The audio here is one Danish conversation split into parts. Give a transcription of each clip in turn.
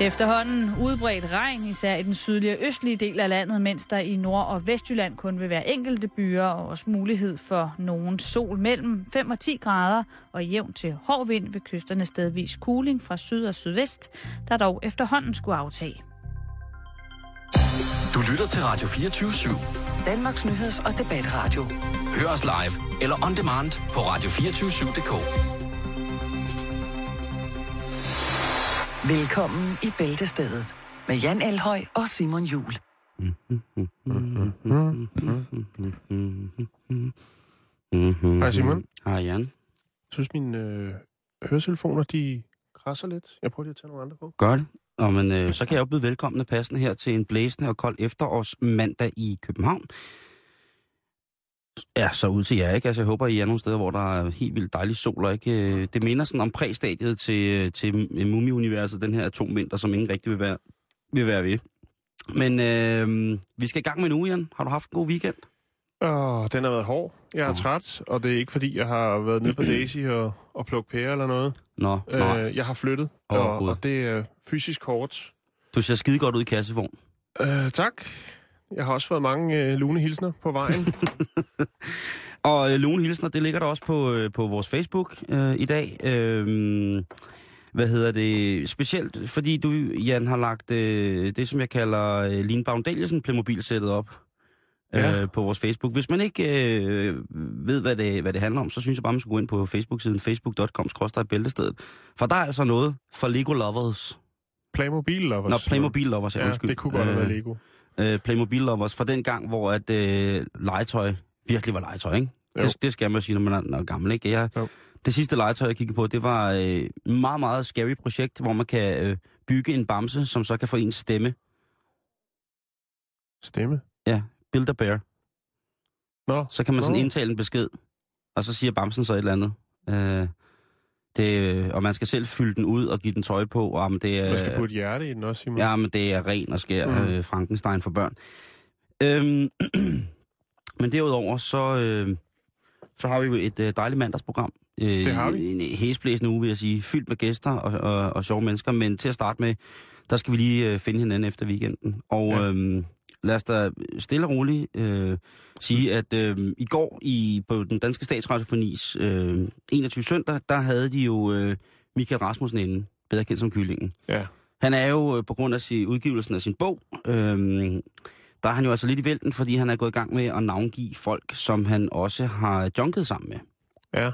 Efterhånden udbredt regn, især i den sydlige og østlige del af landet, mens der i Nord- og Vestjylland kun vil være enkelte byer og også mulighed for nogen sol mellem 5 og 10 grader og jævn til hård vind ved kysterne stedvis kuling fra syd og sydvest, der dog efterhånden skulle aftage. Du lytter til Radio 24 /7. Danmarks Nyheds- og Debatradio. Hør os live eller on demand på radio247.dk. Velkommen i Bæltestedet med Jan Elhøj og Simon Jul. Hej Simon. Hej Jan. Jeg synes, mine øh, høretelefoner, de krasser lidt. Jeg prøver lige at tage nogle andre på. Gør det. Og men, øh, så kan jeg jo byde velkommen passende her til en blæsende og kold efterårs mandag i København. Ja, så ud til jer, ikke? Altså, jeg håber, I er nogle steder, hvor der er helt vildt dejlig sol, og ikke? Øh, Det minder sådan om præstadiet til, øh, til Mumie-universet, den her atomvinter, som ingen rigtig vil være, vil være ved. Men øh, vi skal i gang med uge, Jan. Har du haft en god weekend? Åh, den har været hård. Jeg er Åh. træt, og det er ikke fordi, jeg har været nede på Daisy og, og plukket pære eller noget. Nå, nej. Øh, jeg har flyttet, Åh, og, Gud. og det er fysisk hårdt. Du ser skide godt ud i kassevogn. Øh, tak. Jeg har også fået mange øh, lune hilsner på vejen. Og øh, Lone Hilsner, det ligger der også på, øh, på vores Facebook øh, i dag. Øh, hvad hedder det? Specielt fordi du, Jan, har lagt øh, det, som jeg kalder øh, Line Baum-Danielsen Playmobil-sættet op øh, Ja. på vores Facebook. Hvis man ikke øh, ved, hvad det, hvad det handler om, så synes jeg bare, man skal gå ind på Facebook-siden facebook.com-bæltestedet. For der er altså noget for Lego Lovers. Playmobil lovers. Nå, Playmobil Lovers, ja, Ja, undskyld. det kunne godt have været Øh, Lego. Øh, Playmobil Lovers fra den gang, hvor at øh, legetøj virkelig var legetøj, ikke? Jo. Det, det skal man sige, når man er, er gammel, ikke? Jeg, Jo. det sidste legetøj, jeg kiggede på, det var øh, et meget, meget scary projekt, hvor man kan øh, bygge en bamse, som så kan få ens stemme. Stemme. Build a bear. Nå, Så kan man sådan Nå. indtale en besked, og så siger bamsen så et eller andet. Øh, det, og man skal selv fylde den ud og give den tøj på. Og, men det er, man skal putte hjerte i den også, Simon. Ja, men det er ren og skær Mm. øh, Frankenstein for børn. Øhm, men derudover, så, øh, så har vi jo et øh, dejligt mandagsprogram. Øh, Det har vi. En hæsblæsende uge, vil jeg sige. Fyldt med gæster og, og, og sjove mennesker. Men til at starte med, der skal vi lige øh, finde hinanden efter weekenden. Og Ja. ja. Øh, lad os da stille og roligt øh, sige, at øh, i går i, på den danske statsradiofonis øh, 21 søndag, der havde de jo øh, Michael Rasmussen inde, bedre kendt som Kyllingen. Ja. Han er jo øh, på grund af sin, udgivelsen af sin bog, øhm, der er han jo altså lidt i vælten, fordi han er gået i gang med at navngive folk, som han også har junket sammen med. ja.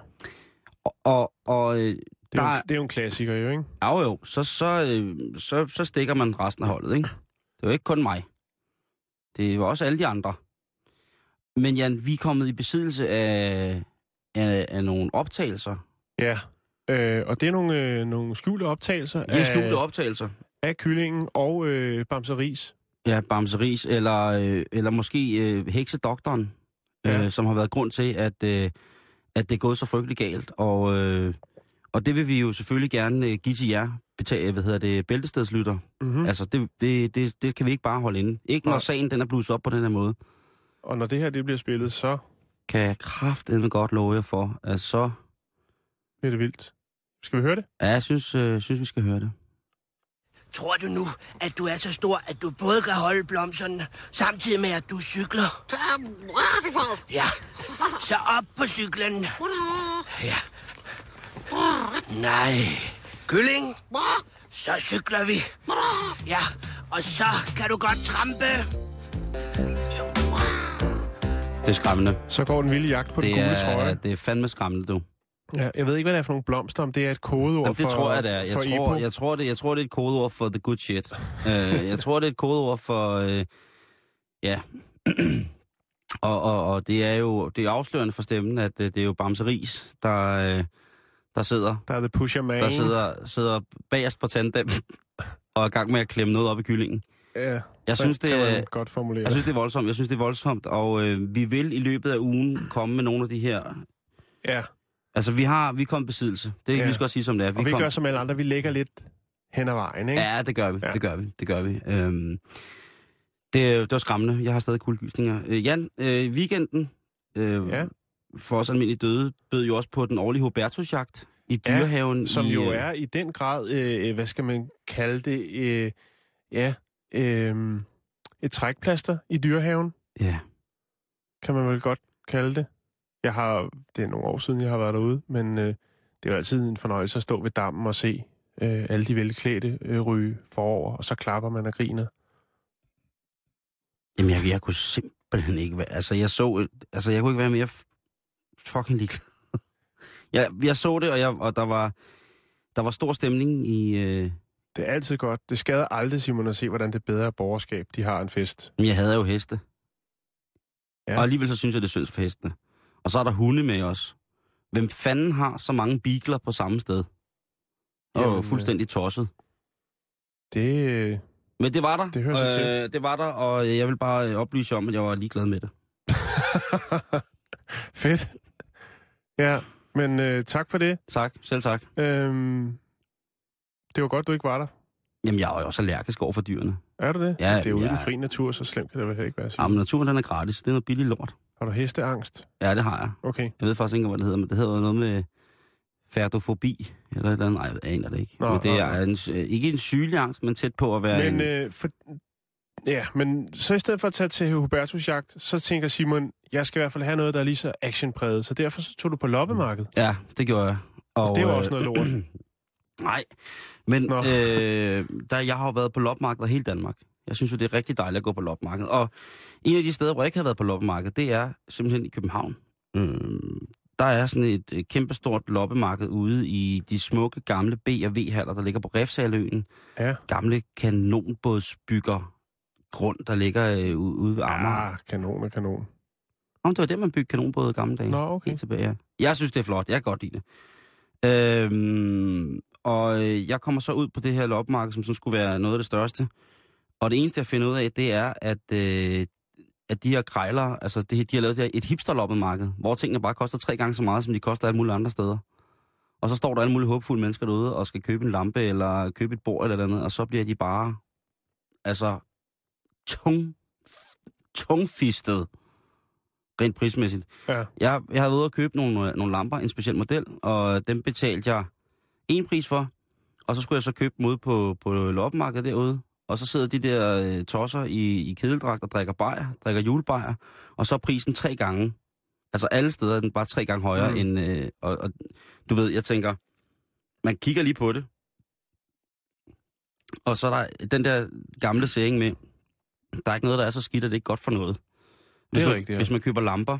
Og, og, og øh, Det, er der jo, det er jo en klassiker, jo, ikke? jo, jo, så, så, øh, så, så stikker man resten af holdet, ikke? Det er jo ikke kun mig. Det var også alle de andre. Men Jan, vi er kommet i besiddelse af, af, af nogle optagelser. Ja. Øh, og det er nogle, øh, nogle skjulte optagelser er af, skjulte optagelser. af kyllingen og øh, Bamseris. Ja, Bamseris, eller, øh, eller måske øh, Heksedoktoren, Ja. ja. øh, som har været grund til, at, øh, at det er gået så frygteligt galt. Og, øh, og det vil vi jo selvfølgelig gerne øh, give til jer, betale, hvad hedder det, bæltestedslytter. Mm-hmm. Mm. Altså, det, det, det, det kan vi ikke bare holde inde. Ikke når Nej. sagen den er blusset op på den her måde. Og når det her det bliver spillet, så Kan jeg kraftedeme godt love jer for, at så... bliver det vildt. Skal vi høre det? Ja, jeg synes, øh, synes vi skal høre det. Tror du nu, at du er så stor, at du både kan holde blomsterne, samtidig med, at du cykler? Ja, så op på cyklen. Ja. Nej. Kylling, så cykler vi. Ja, og så kan du godt trampe. Det er skræmmende. Så går den vilde jagt på den Det gule er, trøje. det er fandme skræmmende, du. Ja, jeg ved ikke, hvad det er for nogle blomster, om det er et kodeord Jamen, det for tror jeg, det er. Jeg tror, Epo. jeg, tror, det, jeg tror, det er et kodeord for the good shit. uh, jeg tror, det er et kodeord for... Uh, ja. og, og, og det er jo det er afslørende for stemmen, at uh, det er jo Bamse Ris, der, uh, der sidder, Der er The Pusher Man. der sidder, sidder bagerst på tandem og er i gang med at klemme noget op i kyllingen. Ja, Jeg synes, det er, godt formulere. jeg synes, det er voldsomt. Jeg synes, det er voldsomt, og øh, vi vil i løbet af ugen komme med nogle af de her... Ja, Altså, vi har vi i besiddelse. Det Ja. kan vi skal også sige, som det er. og vi kom- gør som alle andre, vi lægger lidt hen ad vejen, ikke? Ja, det gør vi. Ja. Ja. Det gør vi. Det gør vi. Øhm, det, det var skræmmende. Jeg har stadig kuldegysninger. Øh, Jan, øh, weekenden øh, Ja. For os almindelige døde bød jo også på den årlige Hubertusjagt. i dyrehaven. som i, jo øh, er i den grad, øh, hvad skal man kalde det, øh, ja, øh, et trækplaster i dyrehaven, Ja, kan man vel godt kalde det. Jeg har, det er nogle år siden, jeg har været derude, men øh, det er jo altid en fornøjelse at stå ved dammen og se øh, alle de velklædte øh, ryge forover, og så klapper man og griner. Jamen, jeg, jeg kunne simpelthen ikke være... Altså, jeg så... et- Altså, jeg kunne ikke være mere fucking ligeglad. jeg, jeg så det, og, jeg, og der var... Der var stor stemning i... Øh, Det er altid godt. Det skader aldrig, Simon, at se, hvordan det bedre borgerskab, de har en fest. men jeg havde jo heste. Ja. Og alligevel så synes jeg, det er synd for hestene. Og så er der hunde med os. Hvem fanden har så mange beagler på samme sted? Det var Jamen, øh, fuldstændig tosset. Det, Men det var der. det hører sig til. øh, Det var der, og jeg vil bare oplyse om, at jeg var ligeglad med det. fedt. Ja, men øh, tak for det. Tak, selv tak. Øhm, det var godt, du ikke var der. Jamen, jeg er jo også allergisk over for dyrene. Er du det? Ja, det er jo ude i ja. den fri natur, så slemt kan det vel ikke være. Simon. Jamen, naturen den er gratis. Det er noget billigt lort. Har du hesteangst? Ja, det har jeg. Okay. Jeg ved faktisk ikke, hvad det hedder, men det hedder noget med ferdofobi, eller et eller andet. Nej, jeg aner det ikke. Nå, men det nå, er en, øh, ikke en sygelig angst, men tæt på at være Men, en... øh, for, ja, men så i stedet for at tage til Hubertus jagt, så tænker Simon, jeg skal i hvert fald have noget, der er lige så actionpræget. Så derfor så tog du på loppemarked. Ja, det gjorde jeg. Og det var øh, også noget lort. Nej, men Nå. øh, der, jeg har jo været på loppemarked hele Danmark. Jeg synes jo, det er rigtig dejligt at gå på loppemarked. Og en af de steder, hvor jeg ikke har været på loppemarked, det er simpelthen i København. Øh, der er sådan et øh, kæmpestort loppemarked ude i de smukke gamle B- og V-haller, der ligger på Refsaløen. Ja. Gamle kanonbådsbygger grund, der ligger øh, ude, ved Amager. Ah, kanon og kanon. Om det var der, man byggede kanonbåde i gamle dage. Nå, okay. Helt tilbage, ja. Jeg synes, det er flot. Jeg kan godt lide det. Øhm, og øh, jeg kommer så ud på det her loppemarked, som sådan skulle være noget af det største. Og det eneste, jeg finder ud af, det er, at, øh, at de her krejler, altså det, de har lavet det her, et hipsterloppemarked, hvor tingene bare koster tre gange så meget, som de koster alle mulige andre steder. Og så står der alle mulige håbefulde mennesker derude og skal købe en lampe, eller købe et bord eller et andet, og så bliver de bare, altså, tung, tungfistet, rent prismæssigt. Ja. Jeg, jeg havde været ude og købe nogle, øh, nogle lamper, en speciel model, og dem betalte jeg en pris for. Og så skulle jeg så købe dem ude på, på loppemarkedet derude. Og så sidder de der øh, tosser i, i kedeldragt og drikker bajer, drikker julebajer. Og så er prisen tre gange. Altså alle steder er den bare tre gange højere Mm. end... Øh, og, og, du ved, jeg tænker, man kigger lige på det. Og så er der den der gamle saying med, der er ikke noget, der er så skidt, at det ikke er godt for noget. Hvis, Det er man, rigtigt, ja. hvis man køber lamper,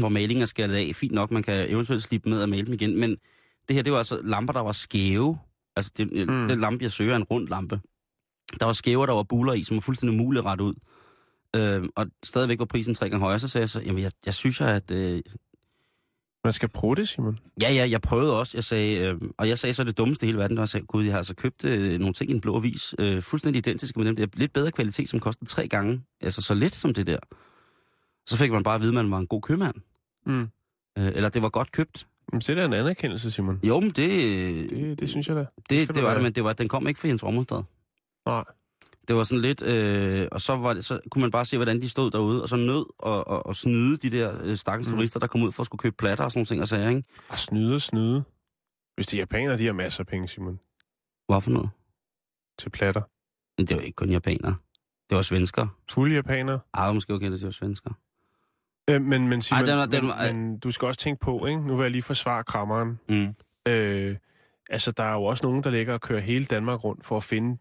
hvor malingen er skældet af, fint nok, man kan eventuelt slippe med og male dem igen, men det her, det var altså lamper, der var skæve. Altså, det, Mm. den lampe, jeg søger, er en rund lampe. Der var skæve, der var buler i, som var fuldstændig umuligt at rette ud. Øh, og stadigvæk var prisen tre gange højere, så sagde jeg så, jamen, jeg, jeg synes, at... Øh, Man skal prøve det, Simon. ja, ja, jeg prøvede også. Jeg sagde, øh, og jeg sagde så det dummeste i hele verden, og jeg sagde, gud, jeg har altså købt øh, nogle ting i en blå avis, øh, fuldstændig identiske med dem. Det er lidt bedre kvalitet, som kostede tre gange, altså så lidt som det der. Så fik man bare at vide, at man var en god købmand. Mm. Øh, eller det var godt købt. Men det er en anerkendelse, Simon. Jo, men det, Det, det, synes jeg da. det, det, det var det, men det var, den kom ikke fra Jens Rommerstad. Nej. Det var sådan lidt, øh, og så, var det, så kunne man bare se, hvordan de stod derude, og så nød og, og, og snyde de der øh, stakkels Mm. turister, der kom ud for at skulle købe platter og sådan nogle ting og sager, ikke? Og snyde og snyde. Hvis de er japanere, de har masser af penge, Simon. Hvorfor noget? Til platter. Men det var ikke kun japanere. Det var svensker. Fulde japanere. Ej, var måske okay, det var svensker. Øh, men, men Simon, Ej, den var- den men, var- men du skal også tænke på, ikke? Nu vil jeg lige forsvare krammeren. Mm. Øh, altså, der er jo også nogen, der ligger og kører hele Danmark rundt for at finde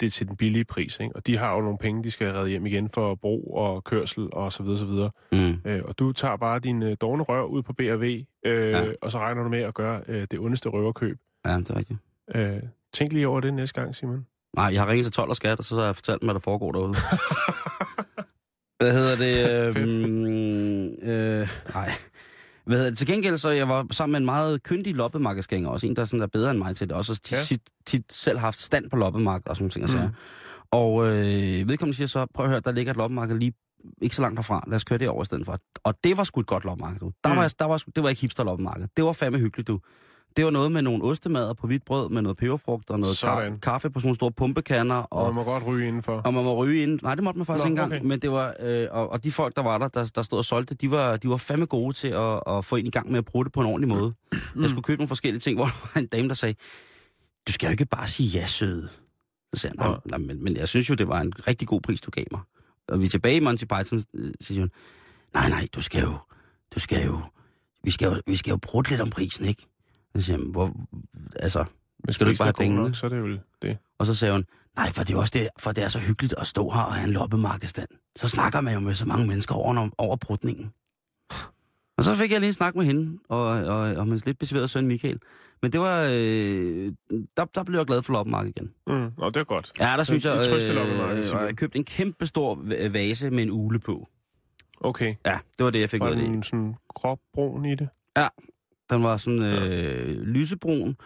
det til den billige pris, ikke? Og de har jo nogle penge, de skal redde hjem igen for brug og kørsel og så videre, så videre. Mm. Øh, og du tager bare din øh, dårne rør ud på B&V, øh, ja. Og så regner du med at gøre øh, det ondeste røverkøb. Ja, det er rigtigt. Øh, tænk lige over det næste gang, Simon. Nej, jeg har ringet til 12 og skat, og så har jeg fortalt dem, hvad der foregår derude. Hvad hedder det? Øh, øh, nej. Hvad? Til gengæld så jeg var sammen med en meget kyndig loppemarkedsgænger, også en, der sådan er bedre end mig til det, også tit, Ja. tit, tit selv haft stand på loppemarkedet og sådan ting. Mm. Mm. Og øh, vedkommende siger så, prøv at høre, der ligger et loppemarked lige ikke så langt herfra. Lad os køre det over i stedet for. Og det var sgu et godt loppemarked, du. Der Mm. var, der var, det var ikke hipster loppemarked. Det var fandme hyggeligt, du. Det var noget med nogle ostemader på hvidt brød med noget peberfrugt og noget Sådan. ka- kaffe på sådan nogle store pumpekanner. Og man Og, må godt ryge indenfor. og man må ryge ind. Nej, det måtte man faktisk Nå, ikke engang. okay. Men det var, øh, og, og de folk, der var der, der, der stod og solgte, de var, de var fandme gode til at, at få en i gang med at bruge det på en ordentlig måde. Mm. Jeg skulle købe nogle forskellige ting, hvor der var en dame, der sagde, du skal jo ikke bare sige ja, søde. Så sagde nej, nej men, men jeg synes jo, det var en rigtig god pris, du gav mig. Og vi er tilbage i Monty Python, øh, siger hun, nej, nej, du skal jo, du skal jo, vi skal jo, vi skal jo bruge lidt om prisen, ikke? Så siger jeg, hvor, altså, Men skal du ikke bare have pengene? Nok, så er det vel det. og så sagde hun, nej, for det er også det, for det er så hyggeligt at stå her og have en loppemarkedstand. Så snakker man jo med så mange mennesker over, over brudningen. Og så fik jeg lige en snak med hende, og, og, og min lidt besværet søn Michael. Men det var, øh, der, der blev jeg glad for loppemarked igen. Mm. Nå, det er godt. Ja, der synes et jeg, øh, og jeg købte en kæmpe stor vase med en ule på. Okay. Ja, det var det, jeg fik ud Var af det. den sådan gråbrun i det? Den var sådan øh, lysebrun,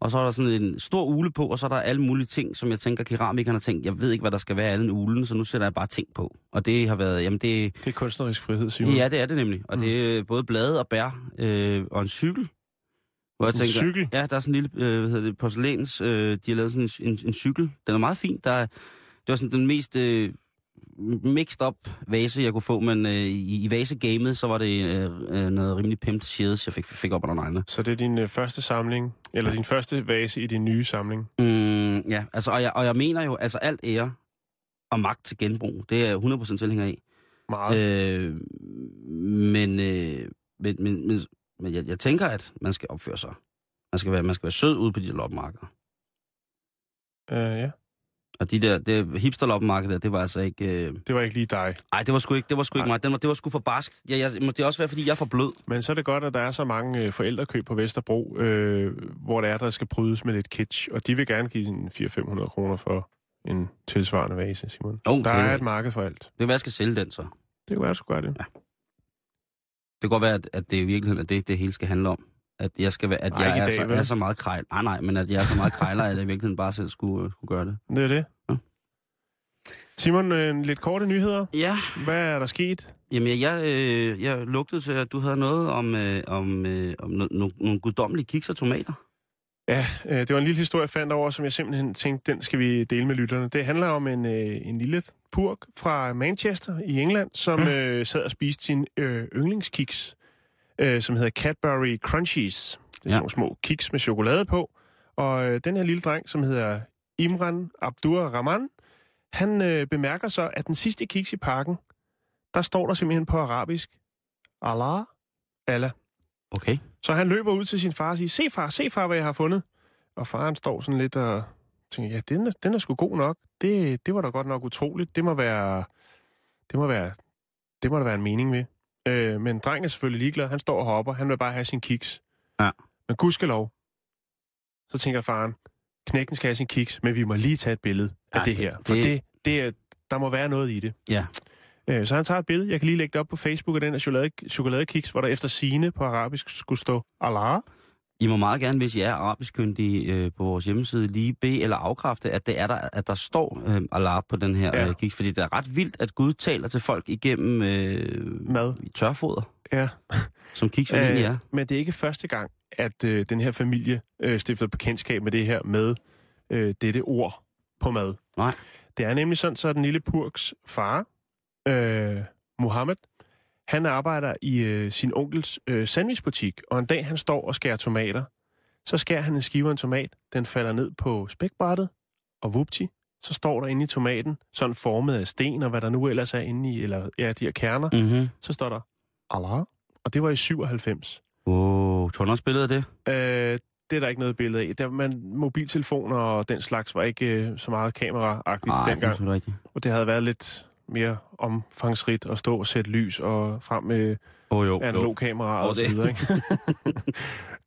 og så er der sådan en stor ule på, og så er der alle mulige ting, som jeg tænker, keramikerne har tænkt, jeg ved ikke, hvad der skal være andet end ulen, så nu sætter jeg bare ting på. Og det har været, jamen det, Det er kunstnerisk frihed, Simon. ja, det er det nemlig. Og det er både blade og bær, øh, og en cykel. Hvor jeg En tænker, cykel? Ja, der er sådan en lille, øh, hvad hedder det, porcelæns, øh, de har lavet sådan en, en, en cykel. Den er meget fin. Der er, det var sådan den mest øh, mixed up vase, jeg kunne få, men øh, i, i vasegamet, så var det øh, øh, noget rimelig pimped shades, jeg fik, fik op under neglene. Så det er din øh, første samling, eller din første vase i din nye samling. Mm, ja, altså, og jeg, og jeg mener jo, altså alt ære og magt til genbrug, det er jeg 100% tilhænger af. Meget. Øh, men, øh, men, men, men, men jeg, jeg tænker, at man skal opføre sig. Man skal være, man skal være sød ude på de der loppemarkeder. Øh, ja. Og de der, det hipsterloppemarked der, det var altså ikke... Øh... Det var ikke lige dig. Ej, det var sgu ikke, det var sgu ikke Nej. mig. Det var, det var sgu for barsk. Ja, jeg, det også være, fordi jeg er for blød. Men så er det godt, at der er så mange øh, forældrekøb på Vesterbro, øh, hvor det er, der skal brydes med lidt kitsch. Og de vil gerne give sådan 400-500 kroner for en tilsvarende vase, Simon. Oh, Der er et marked for alt. det kan være, jeg skal sælge den så. Det kan være, du skulle gøre det. Det kan godt være, at, at det i virkeligheden er det, det hele skal handle om. At jeg, skal være, at Ej, jeg er, dag, så, vel? er så meget krejl. Nej, nej, men at jeg er så meget krejler, at jeg i virkeligheden bare selv skulle, øh, skulle gøre det. Det er det. Ja. Simon, øh, en lidt korte nyheder. Ja, Hvad er der sket? Jamen, jeg, øh, jeg lugtede til, at du havde noget om, øh, om, øh, om no, no, nogle guddommelige kiks og tomater. Ja, øh, det var en lille historie, jeg fandt over, som jeg simpelthen tænkte, den skal vi dele med lytterne. Det handler om en, øh, en lille purk fra Manchester i England, som øh, sad og spiste sin øh, yndlingskiks, øh, som hedder Cadbury Crunchies. Det er Ja. sådan nogle små kiks med chokolade på. Og øh, den her lille dreng, som hedder Imran Abdur Rahman, han øh, bemærker så, at den sidste kiks i pakken, der står der simpelthen på arabisk, Allah, Allah. Okay. Så han løber ud til sin far og siger, se far, se far, hvad jeg har fundet. Og faren står sådan lidt og tænker, ja, den er, den er sgu god nok. Det, det var da godt nok utroligt. Det må være, det må være, det må der være en mening med. Øh, men drengen er selvfølgelig ligeglad. Han står og hopper. Han vil bare have sin kiks. Ja. Men gudskelov, så tænker faren, knækken skal have sin kiks, men vi må lige tage et billede af Ja, det her. For det- det, det er, der må være noget i det. Ja. Øh, Så han tager et billede. Jeg kan lige lægge det op på Facebook af den her chokolade, chokoladekiks, hvor der efter sine på arabisk skulle stå Allah. I må meget gerne, hvis I er arabiskyndige øh, på vores hjemmeside, lige bede eller afkræfte, at, det er der, at der står øh, Allah på den her Ja. øh, kiks. Fordi det er ret vildt, at Gud taler til folk igennem øh, Mad. tørfoder, Ja. som kiks øh, er. Men det er ikke første gang, at øh, den her familie øh, stifter bekendtskab med det her med øh, dette ord på mad. Nej. Det er nemlig sådan, så den lille Purks far, øh, Mohammed, han arbejder i øh, sin onkels øh, sandwichbutik, og en dag han står og skærer tomater. Så skærer han en skive af en tomat, den falder ned på spækbrættet, og vupti, så står der inde i tomaten, sådan formet af sten, og hvad der nu ellers er inde i, eller ja, de her kerner, Mm-hmm. så står der Allah, og det var i 97. Wow, du også billede af det? Øh, det er der ikke noget billede af. Der, man, mobiltelefoner og den slags var ikke øh, så meget kameraagtigt det er dengang. rigtigt. Og det havde været lidt mere omfangsrigt at stå og sætte lys og frem med oh, jo, jo. analog kamera Åh, og så videre. Ikke?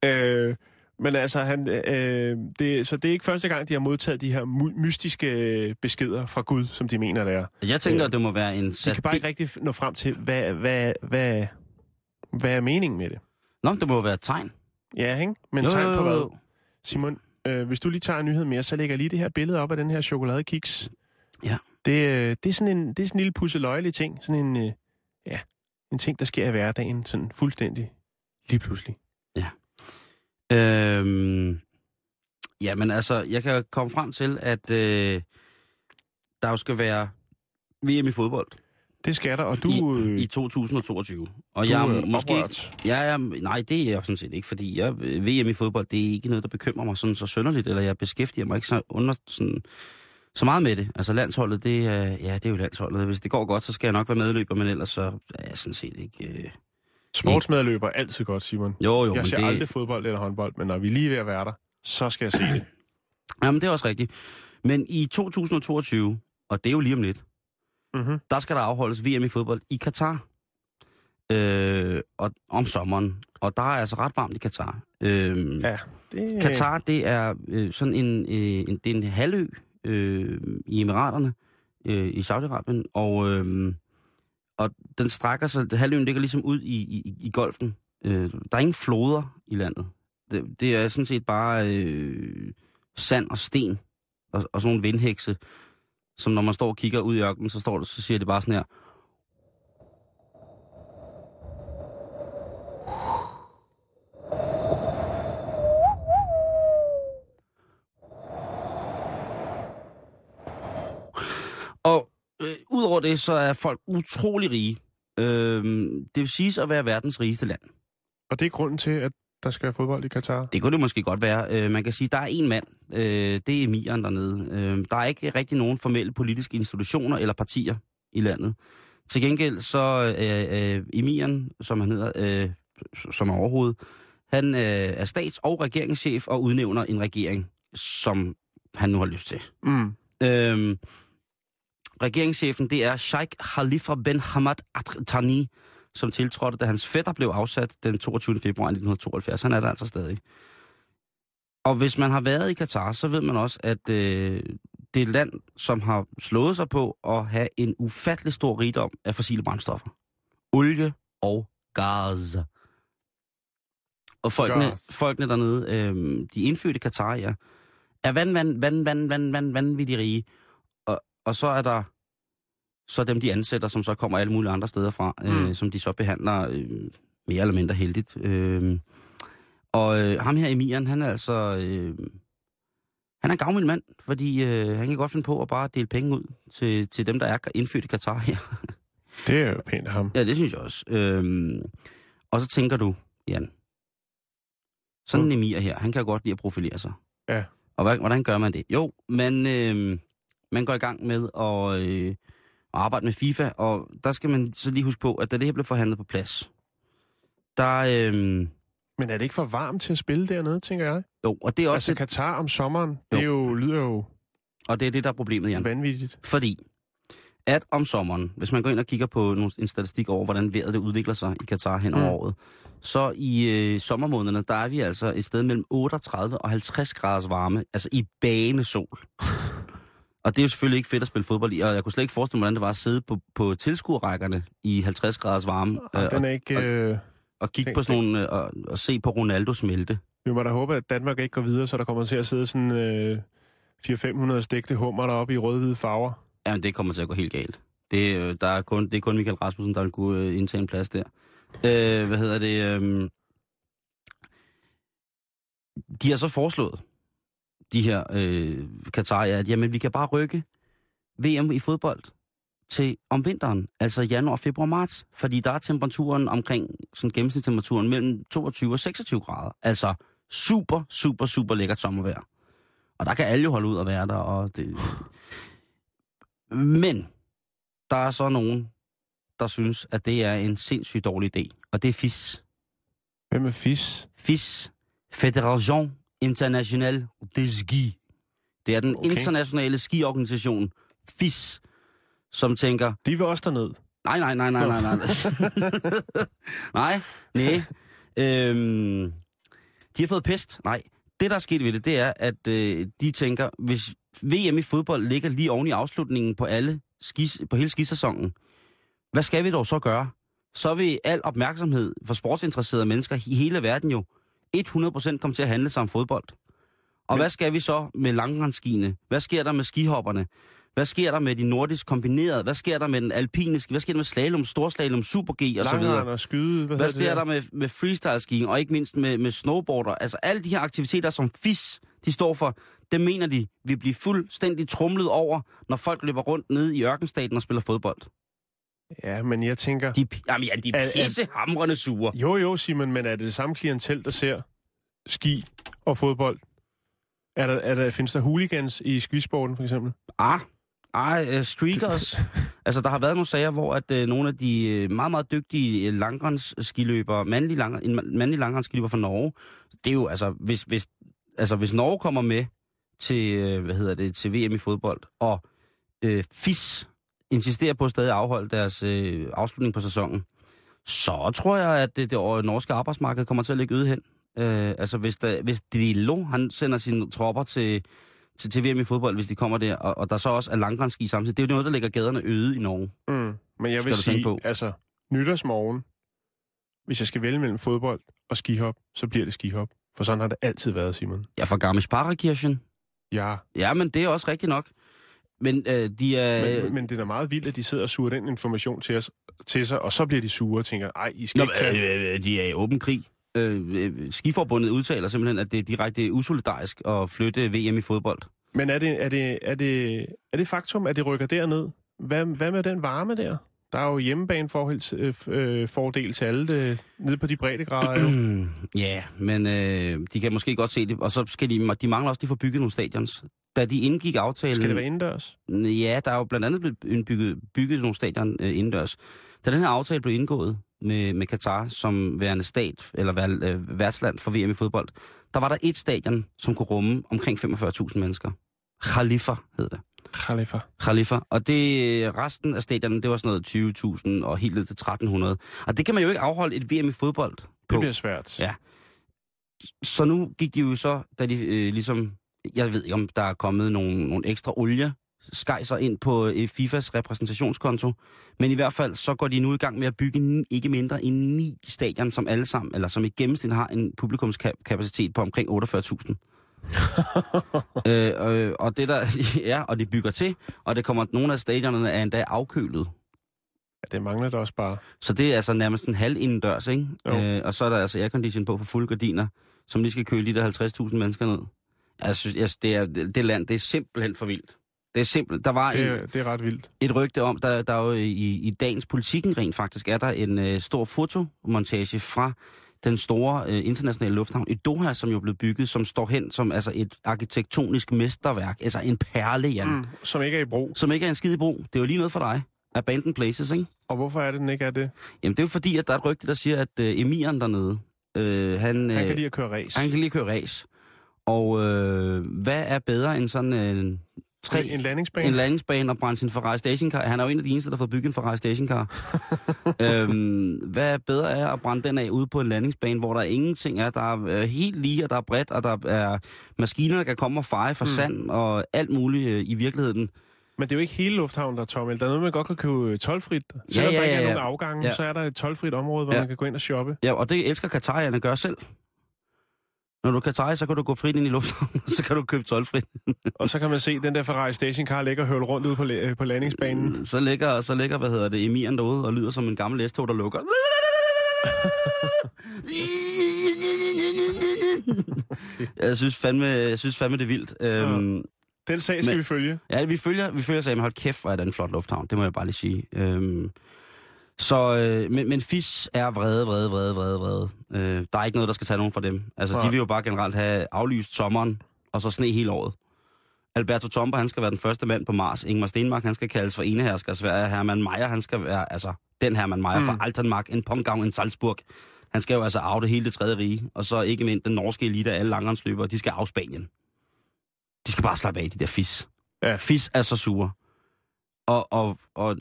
øh, men altså, han, øh, det, så det er ikke første gang, de har modtaget de her mystiske beskeder fra Gud, som de mener, det er. Jeg tænker, Øh, det må være en... De kan bare ikke rigtig nå frem til, hvad, hvad, hvad, hvad er meningen med det. Nå, det må være et tegn. Ja, ikke? Men Jo, tegn på hvad? Simon, øh, hvis du lige tager en nyhed mere, så lægger lige det her billede op af den her chokoladekiks. Ja. Det, øh, det, er sådan en, det er sådan en lille pusseløjelig ting. Sådan en, øh, ja, en ting, der sker i hverdagen. Sådan fuldstændig lige pludselig. Øhm, ja, men altså, jeg kan komme frem til, at øh, der jo skal være VM i fodbold Det skal der, og du... i, øh, i 2022. Og du jeg er måske ikke, oprørt. ja, jeg, nej, det er jeg sådan set ikke, fordi jeg, VM i fodbold, det er ikke noget, der bekymrer mig sådan så sønderligt, eller jeg beskæftiger mig ikke så, under, sådan, så meget med det. Altså landsholdet, det er, ja, det er jo landsholdet. Hvis det går godt, så skal jeg nok være medløber, men ellers så er jeg sådan set ikke... Øh... Sportsmedløber er altid godt, Simon. Jo, jo, jeg ser det... aldrig fodbold eller håndbold, men når vi lige er ved at være der, så skal jeg se det. Jamen, det er også rigtigt. Men i 2022, og det er jo lige om lidt, Mm-hmm. der skal der afholdes VM i fodbold i Katar. Øh, og om sommeren. Og der er altså ret varmt i Katar. Øh, Ja, det... Katar, det er øh, sådan en, øh, en, det er en halvø øh, i Emiraterne, øh, i Saudi-Arabien, og, øh, og den strækker sig, halvøen ligger ligesom ud i, i, i golfen. Øh, der er ingen floder i landet. Det, det er sådan set bare øh, sand og sten, og, og sådan nogle vindhekse, som når man står og kigger ud i ørkenen, så, står det, så siger det bare sådan her, udover det, så er folk utrolig rige. Øh, det vil siges at være verdens rigeste land. Og det er grunden til, at der skal være fodbold i Katar. Det kunne det måske godt være. Øh, man kan sige, at der er en mand. Øh, det er emiren dernede. Øh, der er ikke rigtig nogen formelle politiske institutioner eller partier i landet. Til gengæld så øh, øh, emiren, som han hedder, øh, som er overhovedet, han øh, er stats- og regeringschef og udnævner en regering, som han nu har lyst til. Mm. Øhm, regeringschefen, det er Sheikh Khalifa bin Hamad Al Thani, som tiltrådte, da hans fætter blev afsat den 22. februar 1972. Han er der altså stadig. Og hvis man har været i Katar, så ved man også, at øh, det er et land, som har slået sig på at have en ufattelig stor rigdom af fossile brændstoffer. Olie og gas. Og folkene, Gas. folkene dernede, øh, de indfødte Katarier, er vand, vand, vand, vand, vand, vand, vanvittigt rige. Og, og så er der så dem, de ansætter, som så kommer alle mulige andre steder fra, øh, Mm. som de så behandler øh, mere eller mindre heldigt. Øh, og øh, ham her, Emiren, han er altså... Øh, han er en gavmild mand, fordi øh, han kan godt finde på at bare dele penge ud til, til dem, der er indfødt i Katar her. Det er jo pænt af ham. ja, det synes jeg også. Øh, og så tænker du, Jan, sådan en Emir her, han kan godt lide at profilere sig. Ja. Og hvordan gør man det? Jo, man, øh, man går i gang med at, øh, at arbejde med FIFA, og der skal man så lige huske på, at da det her blev forhandlet på plads, der, øh, Men er det ikke for varmt til at spille dernede, tænker jeg? jo, og det er også Altså det, Katar om sommeren, det er jo, lyder jo og det er det, der er problemet, Jan. vanvittigt. Fordi at om sommeren, hvis man går ind og kigger på nogle, en statistik over, hvordan vejret det udvikler sig i Katar hen over Mm. året, så i øh, sommermånederne, der er vi altså et sted mellem 38 og 50 graders varme, altså i banesol. Og det er jo selvfølgelig ikke fedt at spille fodbold i, og jeg kunne slet ikke forestille mig, hvordan det var at sidde på, på tilskuerrækkerne i 50 graders varme Øh, øh, den og, er ikke... Øh, og kigge på sådan nogle, øh, og, og se på Ronaldo smelte. vi må da håbe, at Danmark ikke går videre, så der kommer til at sidde sådan øh, 400-500 stegte hummer deroppe i rød-hvide farver. Jamen, det kommer til at gå helt galt. Det, øh, der er kun, det er kun Michael Rasmussen, der vil kunne øh, indtage en plads der. Øh, hvad hedder det? Øh, de har så foreslået, de her øh, Katarier, at jamen, vi kan bare rykke VM i fodbold til om vinteren, altså januar, februar, marts, fordi der er temperaturen omkring, sådan gennemsnitstemperaturen mellem 22 og 26 grader. Altså super, super, super lækkert sommervejr. Og der kan alle jo holde ud og være der, og det... Men der er så nogen, der synes, at det er en sindssygt dårlig idé, og det er FIS. Hvem er FIS? FIS, Fédération Internationale de Ski. Det er den okay. internationale skiorganisation, FIS, som tænker, De vil også derned. nej, nej, nej, nej, nej, nej. nej, nej. Øhm, de har fået pest. Nej, det der er sket ved det, det er, at øh, de tænker, hvis VM i fodbold ligger lige oven i afslutningen på alle skis, på hele skisæsonen, hvad skal vi dog så gøre? Så vil al opmærksomhed for sportsinteresserede mennesker i hele verden jo 100% komme til at handle sig om fodbold. Og Men- hvad skal vi så med langrensskiene? Hvad sker der med skihopperne? Hvad sker der med de nordisk kombinerede? Hvad sker der med den alpine? Hvad sker der med slalom, storslalom, super G og så videre? Og skyde. Hvad, Hvad sker der med, med freestyle skiing, og ikke mindst med, med snowboarder? Altså alle de her aktiviteter, som FIS de står for, det mener de vil blive fuldstændig trumlet over, når folk løber rundt nede i ørkenstaten og spiller fodbold. Ja, men jeg tænker... De, jamen, ja, de er pissehamrende sure. Jo, jo, Simon, men er det det samme klientel, der ser ski og fodbold? Er der, er der, findes der hooligans i skisporten, for eksempel? Ah, ah uh, streakers. altså, der har været nogle sager, hvor at uh, nogle af de uh, meget, meget dygtige uh, langrensskiløbere, mandlige, lang, en ma- mandlig langrensskiløber fra Norge, det er jo, altså, hvis, hvis, altså, hvis Norge kommer med til, uh, hvad hedder det, til VM i fodbold, og uh, FIS insisterer på at stadig afholde deres uh, afslutning på sæsonen, så tror jeg, at det, det norske arbejdsmarked kommer til at ligge øde hen. Uh, altså, hvis, der, hvis Dilo, han sender sine tropper til, til, til VM i fodbold, hvis de kommer der, og, og der så også er langrensski samtidig. Det er jo noget, der lægger gaderne øde i Norge. Mm. Men jeg vil sige, på. altså, nytårsmorgen, hvis jeg skal vælge mellem fodbold og skihop, så bliver det skihop. For sådan har det altid været, Simon. Ja, fra Garmisch-Partenkirchen. Ja, Ja, men det er også rigtigt nok. Men øh, de er... men, men det er da meget vildt, at de sidder og suger den information til, os, til sig, og så bliver de sure og tænker, ej, I skal Nå, ikke tage... øh, øh, de er i åben krig. Øh, øh, Skiforbundet udtaler simpelthen, at det er direkte usolidarisk at flytte VM i fodbold. Men er det, er, det, er, det, er det faktum, at det rykker derned? Hvad, hvad med den varme der? Der er jo hjemmebanefordel øh, fordel til alle det, nede på de breddegrader. jo. Ja, men øh, de kan måske godt se det. Og så skal de, de mangler også, de får bygget nogle stadions. Da de indgik aftalen... Skal det være indendørs? Ja, der er jo blandt andet blevet bygget, bygget nogle stadion øh, indendørs. Da den her aftale blev indgået med, med Katar som værende stat, eller vær, øh, værtsland for VM i fodbold, der var der et stadion, som kunne rumme omkring 45.000 mennesker. Khalifa hed det. Khalifa. Khalifa. Og det, resten af stadionen, det var sådan noget 20.000 og helt ned til 1.300. Og det kan man jo ikke afholde et VM i fodbold på. Det bliver svært. Ja. Så nu gik de jo så, da de øh, ligesom, jeg ved ikke om der er kommet nogle, nogle ekstra olie, skejser ind på øh, FIFAs repræsentationskonto, men i hvert fald så går de nu i gang med at bygge ni- ikke mindre end ni stadion, som alle sammen, eller som i gennemsnit har en publikumskapacitet på omkring 48.000. øh, øh, og det der, ja, og de bygger til, og det kommer, nogle af stadionerne er endda afkølet. Ja, det mangler der også bare. Så det er altså nærmest en halv indendørs, ikke? Jo. Øh, og så er der altså aircondition på for fulde gardiner, som lige skal køle de der 50.000 mennesker ned. Synes, jeg, det, er, det, land, det er simpelthen for vildt. Det er simpelt. Der var Det, en, det er ret vildt. et rygte om, der, der er jo i, i dagens politikken rent faktisk, er der en øh, stor fotomontage fra den store øh, internationale lufthavn i Doha, som jo blevet bygget, som står hen som altså et arkitektonisk mesterværk, altså en perle, Jan, mm. Som ikke er i brug. som ikke er en skide bro. Det er jo lige noget for dig. Abandoned Places, ikke? Og hvorfor er det, den ikke er det? Jamen, det er jo fordi, at der er et rygte, der siger, at øh, emiren dernede, øh, han, Han øh, kan lide at køre race. han kan lige køre race. Og øh, hvad er bedre end sådan øh, tre, En landingsbane? en landingsbane og brænde sin Ferrari stationcar? Han er jo en af de eneste, der fået bygget en Ferrari stationcar. øhm, hvad er bedre er at brænde den af ude på en landingsbane, hvor der ingenting er. Der er øh, helt lige, og der er bredt, og der er maskiner, der kan komme og feje for mm. sand og alt muligt øh, i virkeligheden. Men det er jo ikke hele lufthavnen, der er tom. Der er noget, man godt kan købe øh, tolvfrit. Ja, Selvom ja, der ikke ja, er ja. nogen afgange, Ja. så er der et tolvfrit område, hvor Ja. man kan gå ind og shoppe. Ja, og det elsker Katarierne at gøre selv. Når du kan tage, så kan du gå frit ind i lufthavnen, så kan du købe tolvfrit. Og så kan man se den der Ferrari stationcar ligge og rundt ude på, la- øh, på landingsbanen. Så ligger, så ligger hvad hedder det, emiren derude og lyder som en gammel læstog, der lukker. jeg synes fandme, jeg synes fandme det er vildt. Øhm, Den sag skal Men- vi følge. ja, vi følger, vi følger sagen, hold kæft, hvor er det en flot lufthavn. Det må jeg bare lige sige. Øhm, så, øh, men, men FIS er vrede, vrede, vrede, vrede, vrede. Øh, der er ikke noget, der skal tage nogen fra dem. Altså, Nej. de vil jo bare generelt have aflyst sommeren, og så sne hele året. Alberto Tomba, han skal være den første mand på Mars. Ingmar Stenmark, han skal kaldes for enehersker Sverige. Hermann Meyer, han skal være, altså, den Hermann Meyer mm. fra Altenmark, en Ponggang, en Salzburg. Han skal jo altså af det hele det tredje rige. Og så ikke mindst den norske elite af alle langrendsløbere, de skal af Spanien. De skal bare slappe af, de der fis. Ja. Fis er så sure. Og, og, og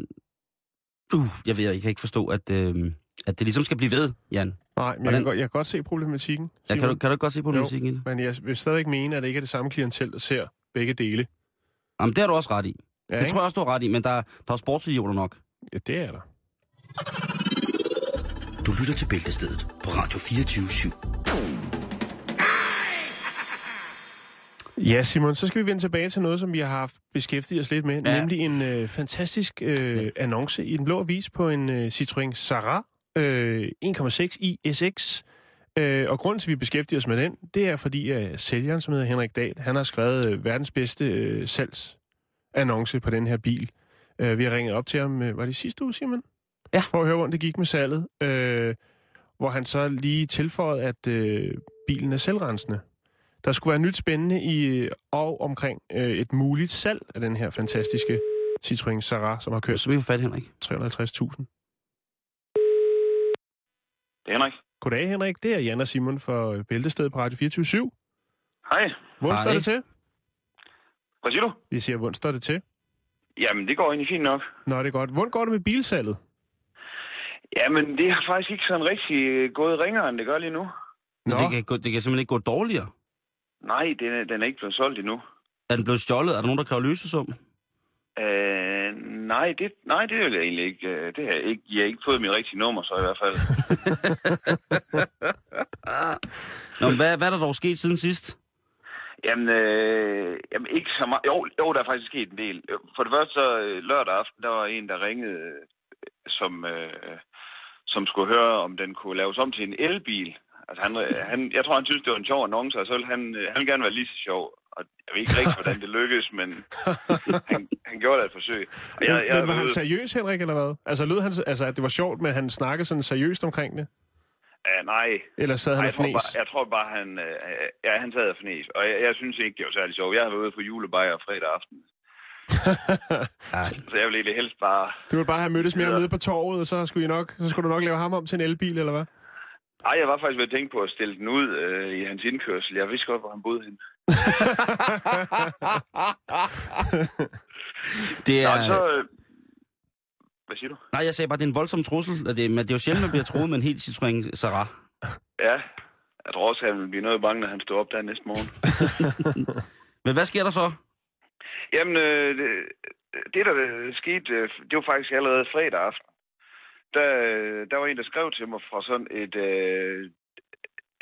uh, jeg ved, jeg kan ikke forstå, at, øh, at det ligesom skal blive ved, Jan. Nej, men jeg kan, godt, jeg kan godt se problematikken. Ja, kan, du, kan du godt se på Jo. musikken i det? Men jeg vil stadigvæk mene, at det ikke er det samme klientel, der ser begge dele. Jamen, det har du også ret i. Ja, det ikke? tror jeg også, du har ret i, men der, der er sportsidioter nok. Ja, det er der. Du lytter til Bæltestedet på Radio 24 /7. Ja, Simon, så skal vi vende tilbage til noget, som vi har haft beskæftiget os lidt med, Ja. nemlig en øh, fantastisk øh, annonce i Den Blå Avis på en øh, Citroën Sara øh, 1,6 ISX. Øh, og grunden til, at vi beskæftiger os med den, det er fordi, at sælgeren, som hedder Henrik Dahl, han har skrevet øh, verdens bedste øh, salgsannonce på den her bil. Øh, vi har ringet op til ham, øh, var det sidste uge, Simon? Ja. For at høre, hvordan det gik med salget. Øh, hvor han så lige tilføjede, at øh, bilen er selvrensende. Der skulle være nyt spændende i og omkring øh, et muligt salg af den her fantastiske Citroën Sara, som har kørt Så vi får fat, Henrik. 350.000. Det er Henrik. Goddag, Henrik. Det er Jan og Simon for øh, Bæltestedet på Radio 24 Hej. Hvordan står det til? Hvad siger du? Vi siger, hvordan står det til? Jamen, det går egentlig fint nok. Nå, det er godt. Hvordan går det med bilsalget? Jamen, det har faktisk ikke sådan rigtig øh, gået ringere, end det gør lige nu. Men Nå, det kan, det kan simpelthen ikke gå dårligere. Nej, den er, den er ikke blevet solgt endnu. Er den blevet stjålet? Er der nogen, der kræver løsesum? Øh, nej, det, nej, det er jeg egentlig ikke. øh, Det har jeg ikke. Jeg har ikke fået mit rigtige nummer, så i hvert fald. Nå, men hvad, hvad er der dog sket siden sidst? Jamen, øh, jamen ikke så meget. Jo, jo, der er faktisk sket en del. For det første, så øh, lørdag aften, der var en, der ringede, øh, som, øh, som skulle høre, om den kunne laves om til en elbil. Altså, han, øh, han, jeg tror, han synes, det var en sjov annonce, og så ville han, øh, han ville gerne være lige så sjov. Og jeg ved ikke rigtig, hvordan det lykkedes, men han, han gjorde da et forsøg. Og jeg, jeg, men var han seriøs, Henrik, eller hvad? Altså, lød han, altså, at det var sjovt, men han snakkede sådan seriøst omkring det? Ja, nej, Eller sad han Nej, og jeg, tror bare, jeg tror bare, han, øh, ja, han sad og fnæs. Og jeg, jeg synes ikke, det var særlig sjovt. Jeg har været ude på julebajer fredag aften. Så jeg vil egentlig helst bare... Du ville bare have mødtes Videre. nede på torvet, og så skulle, I nok, så skulle du nok lave ham om til en elbil, eller hvad? Ej, jeg var faktisk ved at tænke på at stille den ud øh, i hans indkørsel. Jeg vidste godt, hvor han boede henne. Det Nå, er... så... Øh, hvad siger du? Nej, jeg sagde bare, det er en voldsom trussel. og Det, men det er jo sjældent, man bliver troet med en helt Citroën Sara. Ja, jeg tror også, han ville blive noget bange, når han stod op der næste morgen. Men hvad sker der så? Jamen, øh, det, det, der øh, skete, øh, det var faktisk allerede fredag aften. Der, der var en, der skrev til mig fra sådan et... Øh,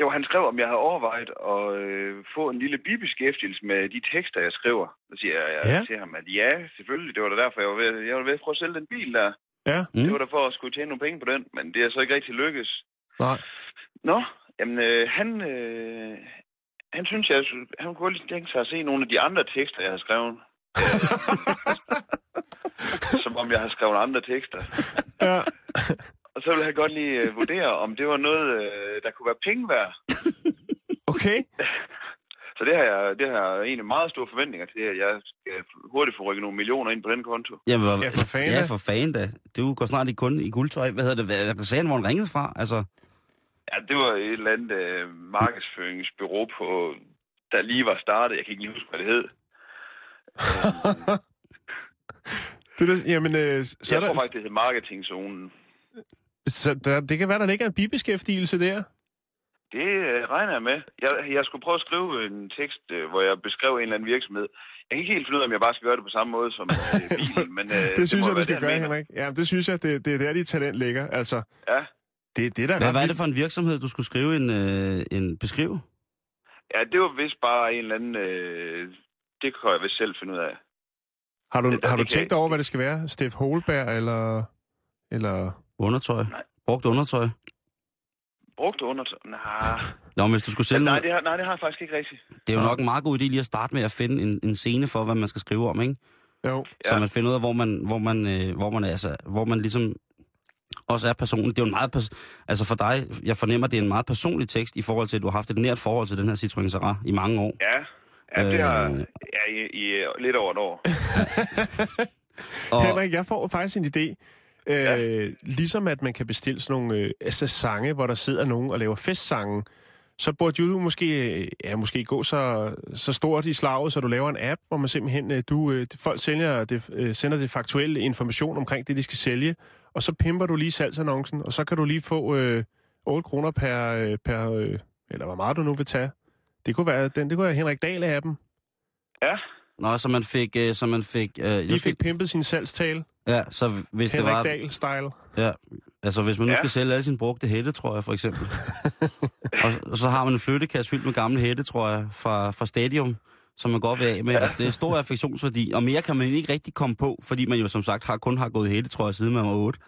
jo, han skrev, om jeg havde overvejet at øh, få en lille bibeskæftigelse med de tekster, jeg skriver. Så siger jeg, jeg Ja. til ham, at ja, selvfølgelig, det var da derfor, jeg var ved, jeg var ved at prøve at sælge den bil der. Ja. Mm. Det var da for at skulle tjene nogle penge på den, men det er så ikke rigtig lykkes. Nej. Nå, jamen øh, han, øh, han synes, jeg, han kunne godt lige tænke sig at se nogle af de andre tekster, jeg har skrevet. Som om jeg har skrevet andre tekster. Ja. Og så ville han godt lige øh, vurdere, om det var noget, øh, der kunne være penge værd. Okay. Så det har, jeg, det har jeg egentlig meget store forventninger til, at jeg skal hurtigt få rykket nogle millioner ind på den konto. Jamen, hvad, Ja, for fanden Ja, for fanden da. Du går snart i kun i guldtøj. Hvad hedder det? Hvad, hvad sagde han, hvor han ringede fra? Altså, Ja, det var et eller andet øh, markedsføringsbyrå på, der lige var startet. Jeg kan ikke lige huske, hvad det hed. Det, der, jamen, øh, så Så er jeg tror der, faktisk, det hed Marketingzonen. så der, det kan være, der ligger en bibeskæftigelse der. Det øh, regner jeg med. Jeg, jeg skulle prøve at skrive en tekst, øh, hvor jeg beskrev en eller anden virksomhed. Jeg kan ikke helt finde ud af, om jeg bare skal gøre det på samme måde som øh, bilen, men øh, det synes må jeg, du skal gøre, mener. Henrik. Ja, det synes jeg, det, det er der, dit talent ligger. Altså, Ja. det, det er da hvad var det for en virksomhed, du skulle skrive en, øh, en beskriv? ja, det var vist bare en eller anden... Øh, det kan jeg vist selv finde ud af. Har du, har du tænkt over, hvad det skal være? Steff Holberg, eller... eller... Undertøj? Nej. Brugt undertøj? Brugt under... Nej, Nå, men hvis du skulle sælge nej, noget, det har, nej, det har jeg faktisk ikke rigtigt. det er jo nok en meget god idé lige at starte med at finde en, en scene for, hvad man skal skrive om, ikke? Jo. Så Ja. man finder ud af, hvor man, hvor man, øh, hvor man, altså, hvor man ligesom også er personligt. Det er jo en meget, pers- altså for dig, jeg fornemmer, det er en meget personlig tekst i forhold til, at du har haft et nært forhold til den her Citroën Sara i mange år. Ja, ja det har... Øh. Ja, i, i øh, lidt over et år. Og, Henrik, jeg får faktisk en idé. Øh, Ja. Ligesom at man kan bestille sådan nogle øh, altså sange, hvor der sidder nogen og laver festsange, så burde du måske, øh, ja, måske gå så, så stort i slaget, så du laver en app, hvor man simpelthen, øh, du, øh, folk sælger det, øh, sender det faktuelle information omkring det, de skal sælge, og så pimper du lige salgsannoncen, og så kan du lige få øh, 8 kroner per, øh, per øh, eller hvor meget du nu vil tage. Det kunne være, den, det kunne være Henrik Dahl-appen. Ja, Nå, så man fik, øh, så man fik, øh, jeg Lige fik pimpet sin salgstale. ja, så hvis det var, Henrik Dahl-style. ja, altså hvis man nu Ja. skal sælge alle sine brugte hættetrøjer, for eksempel, og, og så har man en flyttekasse fyldt med gamle hættetrøjer fra, fra Stadium, som man godt vil af med. Ja. Det er stor affektionsværdi, og mere kan man ikke rigtig komme på, fordi man jo som sagt har, kun har gået hele, tror jeg, siden man var 8.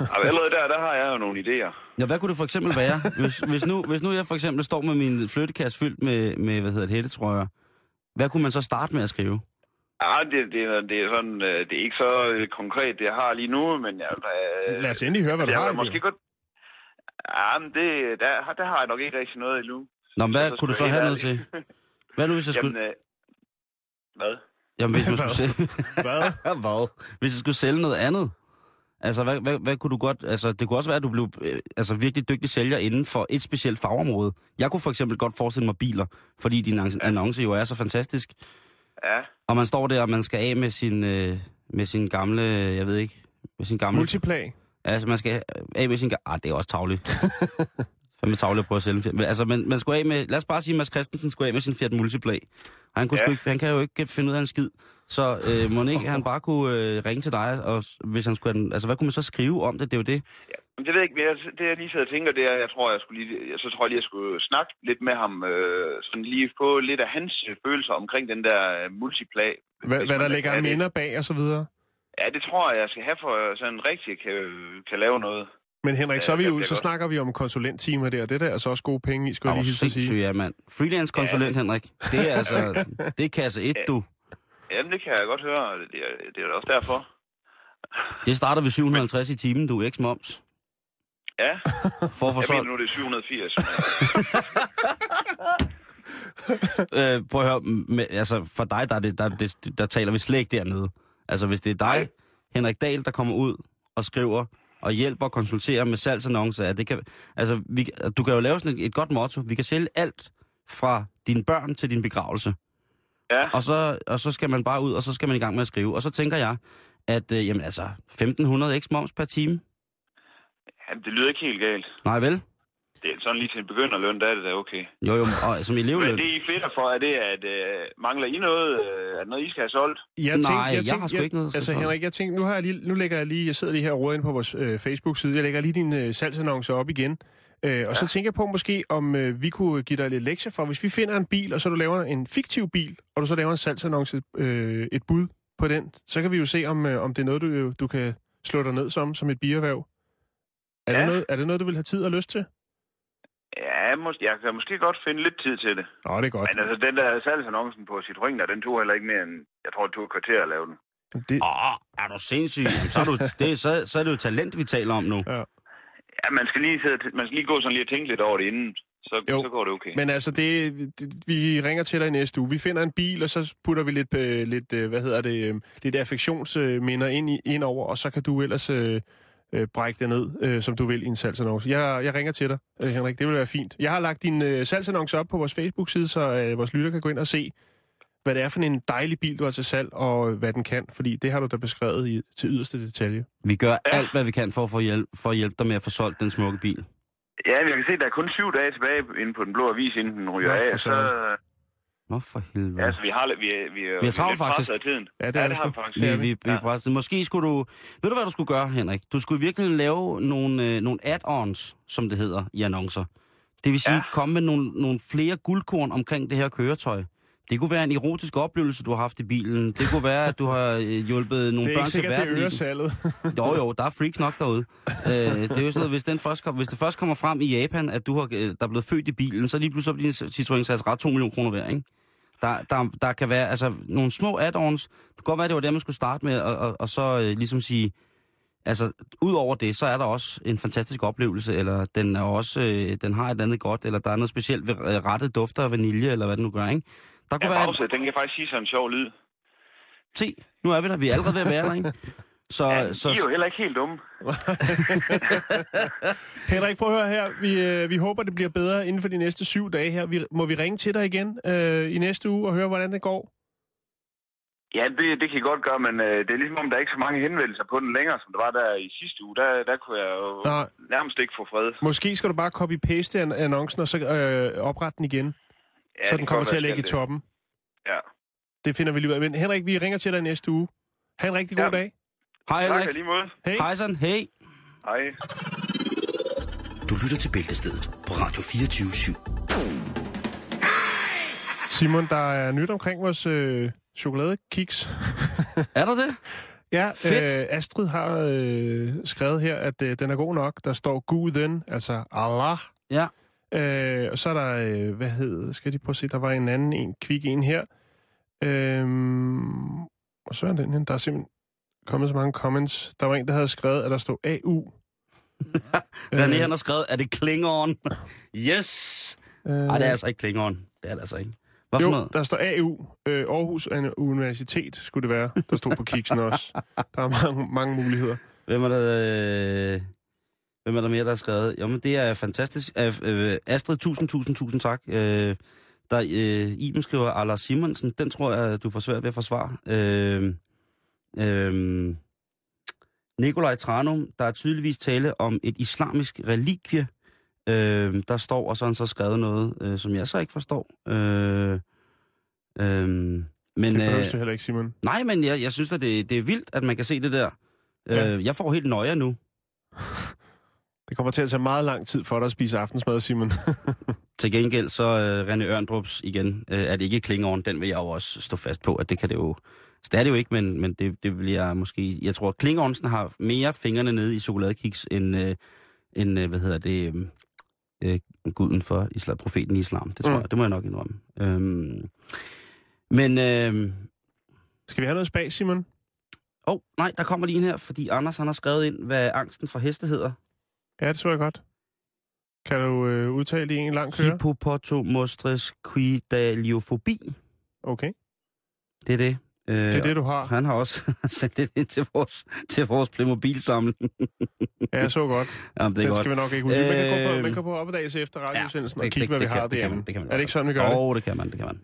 Ja, allerede der, der har jeg jo nogle idéer. Ja, hvad kunne det for eksempel være? Hvis, hvis, nu, hvis nu jeg for eksempel står med min flyttekasse fyldt med, med hvad hedder det, hættetrøjer, hvad kunne man så starte med at skrive? Ja, det, det, er- det er sådan, øh, det er ikke så øh, konkret, det jeg har lige nu, men jeg, øh, Lad os endelig høre, hvad du jeg har. i måske det. godt... Ja, men det, der, der har jeg nok ikke rigtig noget endnu. Nå, men hvad Så kunne du så jeg have noget til? Hvad nu, hvis jeg skulle... Jamen, øh, hvad? Jamen, hvis du skulle sælge... Hvad? hvad? Hvis jeg skulle sælge noget andet? Altså, hvad, hvad, hvad kunne du godt... Altså, det kunne også være, at du blev øh, altså, virkelig dygtig sælger inden for et specielt fagområde. Jeg kunne for eksempel godt forestille mig biler, fordi din annonce- jo er så fantastisk. Ja, Og man står der, og man skal af med sin, øh, med sin gamle... Jeg ved ikke... Med sin gamle... Multiplag. Altså, man skal af med sin... Ah, det er også tavligt. Fandme tavligt at prøve at sælge en altså, man, man skulle af med... Lad os bare sige, at Mads Christensen skulle af med sin Fiat Multiplag. Og han, kunne Ja. sgu ikke, han kan jo ikke finde ud af en skid. Så øh, må ikke han bare kunne øh, ringe til dig, og hvis han skulle... Altså, hvad kunne man så skrive om det? Det er jo det. men det ved jeg ikke, men jeg, det jeg lige sidder og tænker, det er, jeg tror, jeg skulle lige, jeg, så tror jeg lige, jeg skulle snakke lidt med ham, øh, sådan lige få lidt af hans øh, følelser omkring den der øh, multiplag. Hvad, hvad der ligger minder bag og så videre. Ja, det tror jeg, jeg skal have for øh, sådan rigtig kan, kan lave noget. Men Henrik, så, er vi Ja, jo, så snakker vi om konsulenttimer der. Det der er så også gode penge i, skulle jeg lige hilse at sige. ja, mand. Freelance-konsulent, Henrik. Det er altså... Det er kasse 1, du. Jamen, det kan jeg godt høre, det er, det er da også derfor. Det starter ved 750 i timen, du. Ikke moms. Ja, For at få jeg mener nu, det er 780. øh, prøv at høre, med, altså for dig, der, er det, der, det, der taler vi slet ikke dernede. Altså hvis det er dig, Nej. Henrik Dahl, der kommer ud og skriver og hjælper og konsulterer med salgsannoncer, at det kan, altså vi, du kan jo lave sådan et, et godt motto. Vi kan sælge alt fra dine børn til din begravelse. Ja, Og så, og så skal man bare ud, og så skal man i gang med at skrive. Og så tænker jeg, at øh, jamen altså, 1500 x moms per time? jamen, det lyder ikke helt galt. Nej vel? Det er sådan lige til en begynderløn, der er det da okay. Jo jo, og som elevløn. Men det, I fedter for, er det, at øh, mangler I noget? Øh, er det noget, I skal have solgt? Jeg Nej, jeg har sgu ikke noget, Altså. Henrik, jeg tænkte, nu, har jeg lige, nu lægger jeg lige, jeg sidder lige her og roder ind på vores øh, Facebook-side, jeg lægger lige din øh, salgsannonce op igen. Øh, og så tænker jeg på måske, om øh, vi kunne give dig lidt lektier for, hvis vi finder en bil, og så du laver en fiktiv bil, og du så laver en salgsannonce, øh, et bud på den, så kan vi jo se, om, øh, om det er noget, du, øh, du kan slå dig ned som, som et bierhverv. Er, Ja. det noget, er det noget, du vil have tid og lyst til? Ja, mås- jeg kan måske godt finde lidt tid til det. Nå, det er godt. Men altså, den der salgsannoncen på Citroën, der, den tog heller ikke mere end, jeg tror, det tog et kvarter at lave den. Det, Åh, er du sindssyg? Så, er du, det, så, så er det jo talent, vi taler om nu. Ja, man skal lige, sidde, man skal lige gå sådan lige og tænke lidt over det inden. Så, Jo. så går det okay. Men altså, det, det, vi ringer til dig i næste uge. Vi finder en bil, og så putter vi lidt, øh, lidt øh, hvad hedder det, øh, lidt affektionsminder ind, i, ind over, og så kan du ellers øh, øh, brække det ned, øh, som du vil i en salgsannonce. Jeg, jeg ringer til dig, øh, Henrik. Det vil være fint. Jeg har lagt din øh, salgsannonce op på vores Facebook-side, så øh, vores lytter kan gå ind og se, hvad det er for en dejlig bil, du har til salg, og hvad den kan. Fordi det har du da beskrevet i, til yderste detalje. Vi gør Ja. alt, hvad vi kan for at, få hjælp, for at hjælpe dig med at få solgt den smukke bil. Ja, jeg kan se, at der er kun syv dage tilbage inde på den blå avis, inden den ryger Nå, af. Så. Nå for helvede. ja, så vi har, vi, vi, er- Vi har travlt, lidt faktisk. presset af tiden. Ja, det ja, det har vi faktisk. Vi, vi, vi Ja. ja. Måske skulle du... Ved du, hvad du skulle gøre, Henrik? Du skulle virkelig lave nogle, øh, nogle add-ons, som det hedder i annoncer. Det vil sige, Ja. komme med nogle, nogle flere guldkorn omkring det her køretøj. Det kunne være en erotisk oplevelse, du har haft i bilen. Det kunne være, at du har øh, hjulpet nogle Det er børn ikke til sikkert, det verden. i den. øger salget. Jo, jo, der er freaks nok derude. øh, det er jo sådan, at hvis, den først kom, hvis det først kommer frem i Japan, at du har, øh, der er blevet født i bilen, så lige pludselig bliver din Citroën sats ret 2 millioner kroner værd, ikke? Der, der, der kan være altså, nogle små add-ons. Det kan godt være, det var det, man skulle starte med, og, og, og så øh, ligesom sige, altså, ud over det, så er der også en fantastisk oplevelse, eller den, er også, øh, den har et andet godt, eller der er noget specielt ved øh, rettet dufter af vanilje, eller hvad det nu gør, ikke? Der Ja, kunne være... pause. Den kan jeg faktisk sige sådan en sjov lyd. Se, nu er vi der. Vi er allerede ved at være der, ikke? Så, Ja, så, I er jo heller ikke helt dumme. Henrik, prøv at høre her. Vi, øh, vi håber, det bliver bedre inden for de næste syv dage her. Vi, må vi ringe til dig igen øh, i næste uge og høre, hvordan det går? Ja, det, det kan I godt gøre, men øh, det er ligesom om, der er ikke så mange henvendelser på den længere, som der var der i sidste uge. Der, der kunne jeg jo Nå. nærmest ikke få fred. Måske skal du bare copy-paste an- annoncen og så øh, oprette den igen, Ja, så den kommer til at ligge i toppen. det. Ja. Det finder vi lige ud af. Men Henrik, vi ringer til dig næste uge. Ha' en rigtig god Ja. dag. hej Tak, Henrik. lige måde. Hej. Hej sådan, hey. Hej. Du lytter til Bæltestedet på Radio 24 /7. Simon, der er nyt omkring vores øh, chokoladekiks. Er der det? Ja, Fedt. øh, Astrid har øh, skrevet her, at øh, den er god nok. Der står Guden, altså Allah. Ja. Øh, og så er der, øh, hvad hed, skal de prøve at se, der var en anden, en kvik en her. Øhm, og så er den her, der er simpelthen kommet så mange comments. Der var en, der havde skrevet, at der stod AU. René, han har skrevet, er det Klingon? Yes! Øh, Nej, det er altså ikke Klingon. Det er det altså ikke. Hvad for jo, noget? der står AU. Øh, Aarhus Universitet skulle det være. Der stod på kiksen også. Der er mange, mange muligheder. Hvem er der, øh... Hvem er der mere, der har skrevet? Jamen, det er fantastisk. Øh, øh, Astrid, tusind, tusind, tusind tak. Øh, der øh, Iben skriver, Arla Simonsen, den tror jeg, du får svært ved at forsvare. Øh, øh, Nikolaj Tranum, der er tydeligvis tale om et islamisk relikvie. Øh, der står, og så har han så skrevet noget, øh, som jeg så ikke forstår. Øh, øh, men, Det øh, heller ikke, Simon. nej, men jeg, jeg synes, at det, det er vildt, at man kan se det der. Ja. Øh, jeg får helt nøje nu. Det kommer til at tage meget lang tid for dig at spise aftensmad, Simon. Til gengæld så uh, René Ørndrups igen, uh, at det ikke Klingon, den vil jeg jo også stå fast på, at det kan det jo... Så det er det jo ikke, men, men det, det vil jeg måske... Jeg tror, at Klingonsen har mere fingrene nede i chokoladekiks, end, uh, end uh, hvad hedder det, uh, guden for islam, profeten i islam. Det tror Mm. jeg, det må jeg nok indrømme. Um, men, uh, Skal vi have noget spas, Simon? oh, nej, der kommer lige en her, fordi Anders han har skrevet ind, hvad angsten for heste hedder. Ja, det tror jeg godt. Kan du øh, udtale det i en lang køre? Hippopotomostres quidaliofobi. Okay. Det er det. Uh, Det er det, du har. Han har også sendt det ind til vores, til vores Playmobil-samling. Ja, jeg så godt. Jamen, det er Den godt. skal vi nok ikke ud. Man kan gå på, man kan på opdagelse efter radioudsendelsen Ja, og kigge, hvad vi har kan, det kan man, det kan man Er det ikke sådan, vi gør Åh, det? oh, det kan man, det kan man.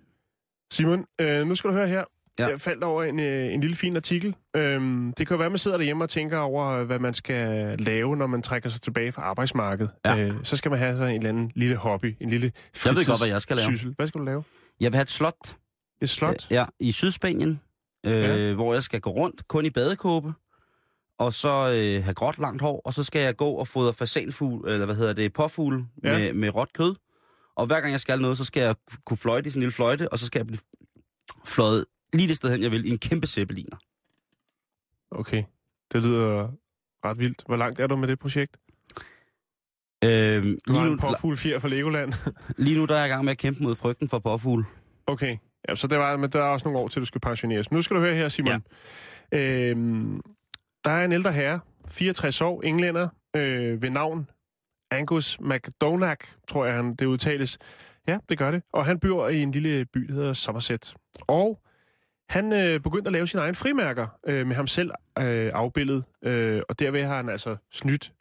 Simon, øh, nu skal du høre her. Ja. Jeg faldt over en, øh, en lille fin artikel. Øhm, det kan jo være, at man sidder derhjemme og tænker over, hvad man skal lave, når man trækker sig tilbage fra arbejdsmarkedet. Ja. Øh, så skal man have sådan en eller anden lille hobby, en lille Jeg ved godt, hvad jeg skal lave. fritidssyssel. Hvad skal du lave? Jeg vil have et slot, Et slot? ja, i Sydspanien, øh, Ja. hvor jeg skal gå rundt kun i badekåbe, og så øh, have gråt langt hår, og så skal jeg gå og fodre fasalfugl, eller hvad hedder det, påfugl ja. med, med råt kød. Og hver gang jeg skal noget, så skal jeg kunne fløjte i sådan en lille fløjte, og så skal jeg blive fløjet lige det sted hen, jeg vil, i en kæmpe zeppeliner. Okay. Det lyder ret vildt. Hvor langt er du med det projekt? Øh, Du lige, nu, en påfugl fjer fra Legoland. lige nu der er jeg i gang med at kæmpe mod frygten for påfugl. Okay. Ja, så det var, men der er også nogle år til, du skal pensioneres. Men nu skal du høre her, Simon. Ja. Øhm, der er en ældre herre, 64 år, englænder, øh, ved navn Angus McDonagh, tror jeg, han, det udtales. Ja, det gør det. Og han bor i en lille by, der hedder Somerset. Og han øh, begyndte at lave sine egne frimærker øh, med ham selv øh, afbildet. Øh, og derved har han altså snydt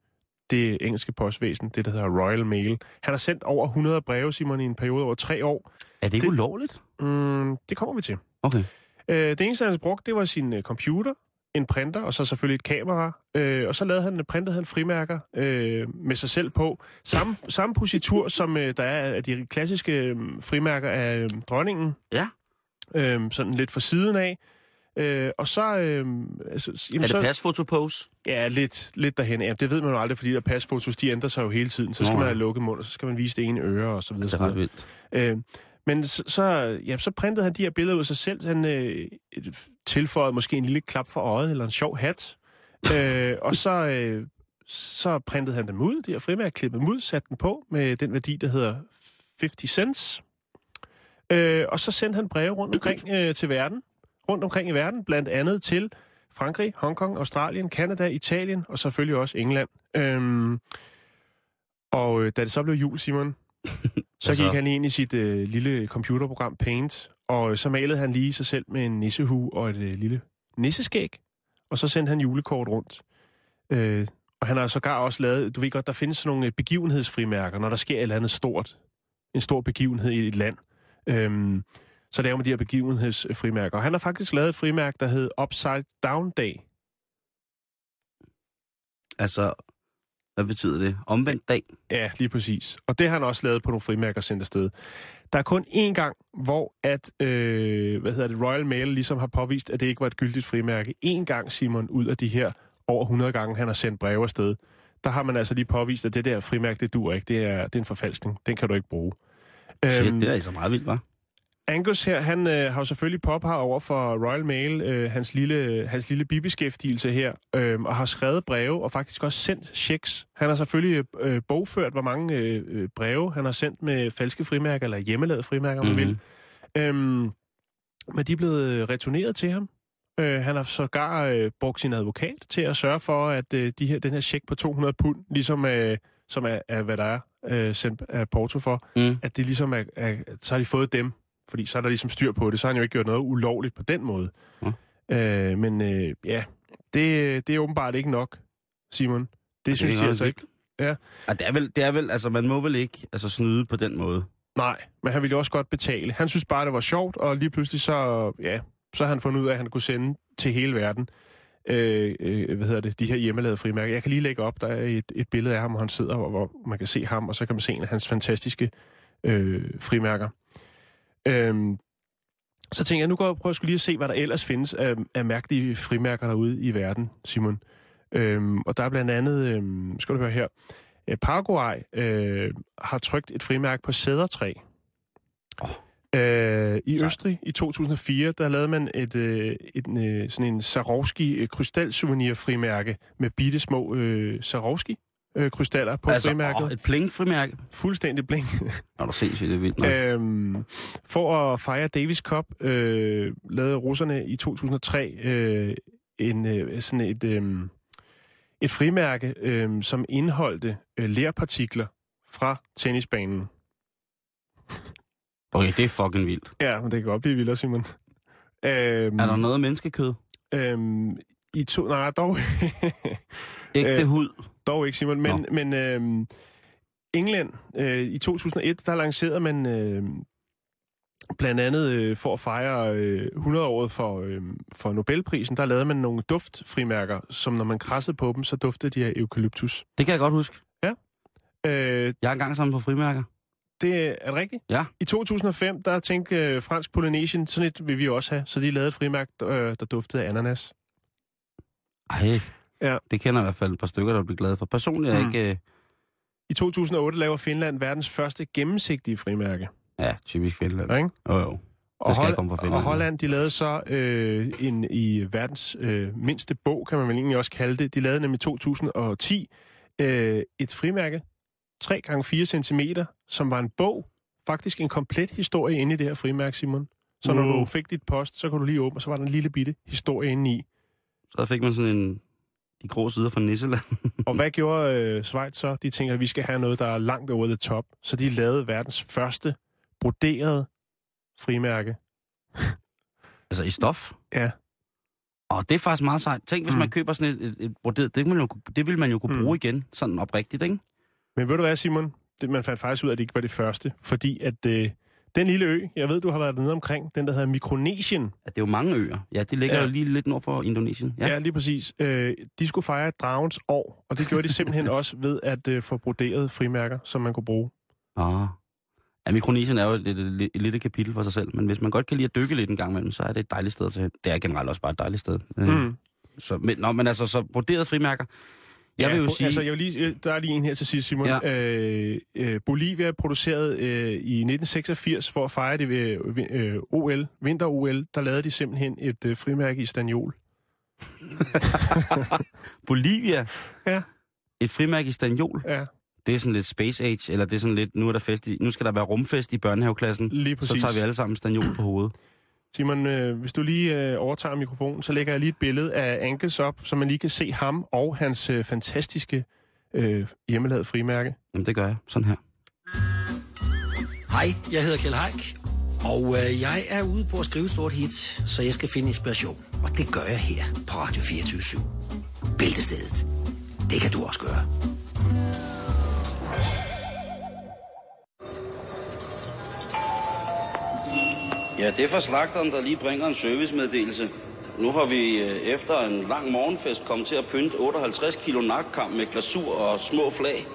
det engelske postvæsen, det der hedder Royal Mail. Han har sendt over 100 breve, Simon, i en periode over tre år. Er det ikke Det- ulovligt? Mm, det kommer vi til. Okay. Øh, det eneste, han brugte, det var sin øh, computer, en printer, og så selvfølgelig et kamera. Øh, og så lavede han, printede han frimærker øh, med sig selv på. Samme, samme positur, som øh, der er af de klassiske øh, frimærker af øh, dronningen. Ja. Øh, sådan lidt for siden af. Øh, og så... Øh, altså, jamen, Er det så, pasfotopose? Ja, lidt, lidt derhen. Ja, det ved man jo aldrig, fordi der pasfotos, de ændrer sig jo hele tiden. Så skal Nå, man have lukket mund, og så skal man vise det ene øre, og så videre. Det er så videre. ret vildt. Øh, men så, så, ja, så printede han de her billeder ud af sig selv. Han øh, tilføjede måske en lille klap for øjet, eller en sjov hat. øh, og så, øh, så printede han dem ud, de her frimærker, klippede dem ud, satte den på med den værdi, der hedder 50 cents. Øh, og så sendte han breve rundt omkring øh, til verden, rundt omkring i verden, blandt andet til Frankrig, Hongkong, Australien, Kanada, Italien og selvfølgelig også England. Øhm, og øh, da det så blev jul, Simon, så Hvad så? gik han ind i sit øh, lille computerprogram Paint, og øh, så malede han lige sig selv med en nissehue og et øh, lille nisseskæg, og så sendte han julekort rundt. Øh, og han har sågar også lavet, du ved godt, der findes sådan nogle øh, begivenhedsfrimærker, når der sker et eller andet stort, en stor begivenhed i et land. Øhm, så laver man de her begivenhedsfrimærker. Og han har faktisk lavet et frimærke, der hed Upside Down Day. Altså, hvad betyder det? Omvendt dag? Ja, lige præcis. Og det har han også lavet på nogle frimærker sendt afsted. Der er kun én gang, hvor at, øh, hvad hedder det, Royal Mail ligesom har påvist, at det ikke var et gyldigt frimærke. En gang, Simon, ud af de her over 100 gange, han har sendt breve afsted, der har man altså lige påvist, at det der frimærke, det dur ikke. Det er, det er en forfalskning. Den kan du ikke bruge. Shit, Øhm, det er altså meget vildt, hva'? Angus her, han øh, har jo selvfølgelig påpeget over for Royal Mail øh, hans, lille, hans lille bibeskæftigelse her, øh, og har skrevet breve og faktisk også sendt checks. Han har selvfølgelig øh, bogført, hvor mange øh, øh, breve han har sendt med falske frimærker, eller hjemmelavede frimærker, om man Mhm. vil. Øhm, men de er blevet returneret til ham. Øh, han har sågar øh, brugt sin advokat til at sørge for, at øh, de her, den her check på 200 pund, ligesom øh, som er, er, hvad der er øh, sendt af Porto for, Mm. at det ligesom er, er, så har de fået dem, fordi så er der ligesom styr på det. Så har han jo ikke gjort noget ulovligt på den måde. Ja. Øh, men øh, ja, det, det er åbenbart ikke nok, Simon. Det, det det synes er de altså ikke. Ja, det er vel, det er vel, altså man må vel ikke altså, snyde på den måde. Nej, men han ville jo også godt betale. Han synes bare, det var sjovt, og lige pludselig så, ja, så har han fundet ud af, at han kunne sende til hele verden øh, øh, hvad hedder det, de her hjemmelavede frimærker. Jeg kan lige lægge op, der er et, et billede af ham, hvor han sidder, hvor, hvor man kan se ham, og så kan man se en af hans fantastiske øh, frimærker. Øhm, så tænker jeg, nu går jeg og prøver jeg skulle lige at se, hvad der ellers findes af, af mærkelige frimærker derude i verden, Simon. Øhm, og der er blandt andet, øhm, skal du høre her, øh, Paraguay øh, har trykt et frimærke på sædertræ. Øh, I Østrig i 2004, der lavede man et, øh, et, øh, sådan en Swarovski øh, krystalsouvenir-frimærke med bitte små øh, Swarovski-krystaller på altså, frimærket. åh, et pling-frimærke. Fuldstændig blink. Nå, du ses, det er vildt. øhm, for at fejre Davis Cup, øh, lavede russerne i 2003 øh, en, øh, sådan et, øh, et frimærke, øh, som indeholdte øh, lærpartikler fra tennisbanen. Okay, det er fucking vildt. Ja, men det kan godt blive vildere, Simon. Øhm, Er der noget menneskekød? Øhm, I to, nej, dog, Ægte Øh, hud? dog ikke, Simon. Men, men øhm, England, øh, i 2001, der lancerede man øh, blandt andet øh, for at fejre øh, 100-året for, øh, for Nobelprisen, der lavede man nogle duftfrimærker, som når man krassede på dem, så duftede de af eukalyptus. Det kan jeg godt huske. Øh, Jeg er engang sammen på frimærker. Det er det rigtigt? Ja. I 2005, der tænkte øh, Fransk Polynesien, sådan et vil vi også have, så de lavede der, øh, der duftede af ananas. Ej, Ja. det kender jeg i hvert fald et par stykker, der bliver glade for. Personligt er Mm. ikke... Øh, I 2008 laver Finland verdens første gennemsigtige frimærke. ja, typisk Finland. Ikke? Jo, jo. Og, skal Hol- komme fra Finland, og. Holland, de lavede så øh, en i verdens øh, mindste bog, kan man vel egentlig også kalde det. De lavede nemlig i 2010 øh, et frimærke, 3 gange 4 cm, som var en bog. Faktisk en komplet historie inde i det her frimærke, Simon. Så når Wow. du fik dit post, så kunne du lige åbne, og så var der en lille bitte historie inde i. Så fik man sådan en... De grå sider fra Nisseland. Og hvad gjorde øh, Schweiz så? De tænker, at vi skal have noget, der er langt over the top. Så de lavede verdens første broderede frimærke. altså i stof. Ja. Og det er faktisk meget sejt. Tænk, hvis Mm. man køber sådan et, et, et broderet, det vil, man jo, det vil man jo kunne Mm. bruge igen, sådan oprigtigt, ikke? Men ved du hvad, Simon? Det, man fandt faktisk ud af, at det ikke var det første. Fordi at øh, den lille ø, jeg ved, du har været dernede omkring, den der hedder Mikronesien. At det er jo mange øer. Ja, det ligger Ja. ja. jo lige lidt nord for Indonesien. Ja, ja lige præcis. Øh, de skulle fejre dragens år, og det gjorde de simpelthen også ved at øh, få broderet frimærker, som man kunne bruge. Ah. Ja, Mikronesien er jo et, et, et, et lille kapitel for sig selv, men hvis man godt kan lide at dykke lidt en gang imellem, så er det et dejligt sted til. Det er generelt også bare et dejligt sted. Øh, Mm. Så, men, nå, men altså, så broderet frimærker. Jeg ja, vil jo sige... Altså, jeg vil lige, øh, der er lige en her til sidst, Simon. Ja. Øh, øh, Bolivia producerede øh, i 1986 for at fejre det ved øh, OL, vinter-OL, der lavede de simpelthen et øh, frimærke i Stanjol. Bolivia. Ja. Et frimærke i Stanjol. Ja, Det er sådan lidt space age, eller det er sådan lidt, nu er der fest i, nu skal der være rumfest i børnehaveklassen. lige præcis. Så tager vi alle sammen Stanjol på hovedet. Simon, øh, hvis du lige øh, overtager mikrofonen, så lægger jeg lige et billede af Ankels op, så man lige kan se ham og hans øh, fantastiske øh, hjemmelavede frimærke. Jamen, det gør jeg. Sådan her. Hej, jeg hedder Kjell Haik, og øh, jeg er ude på at skrive et stort hit, så jeg skal finde inspiration. Og det gør jeg her på Radio 24 Bæltestedet. Det kan du også gøre. Ja, det er fra slagteren, der lige bringer en servicemeddelelse. Nu har vi øh, efter en lang morgenfest kommet til at pynte 58 kilo nakkamp med glasur og små flag.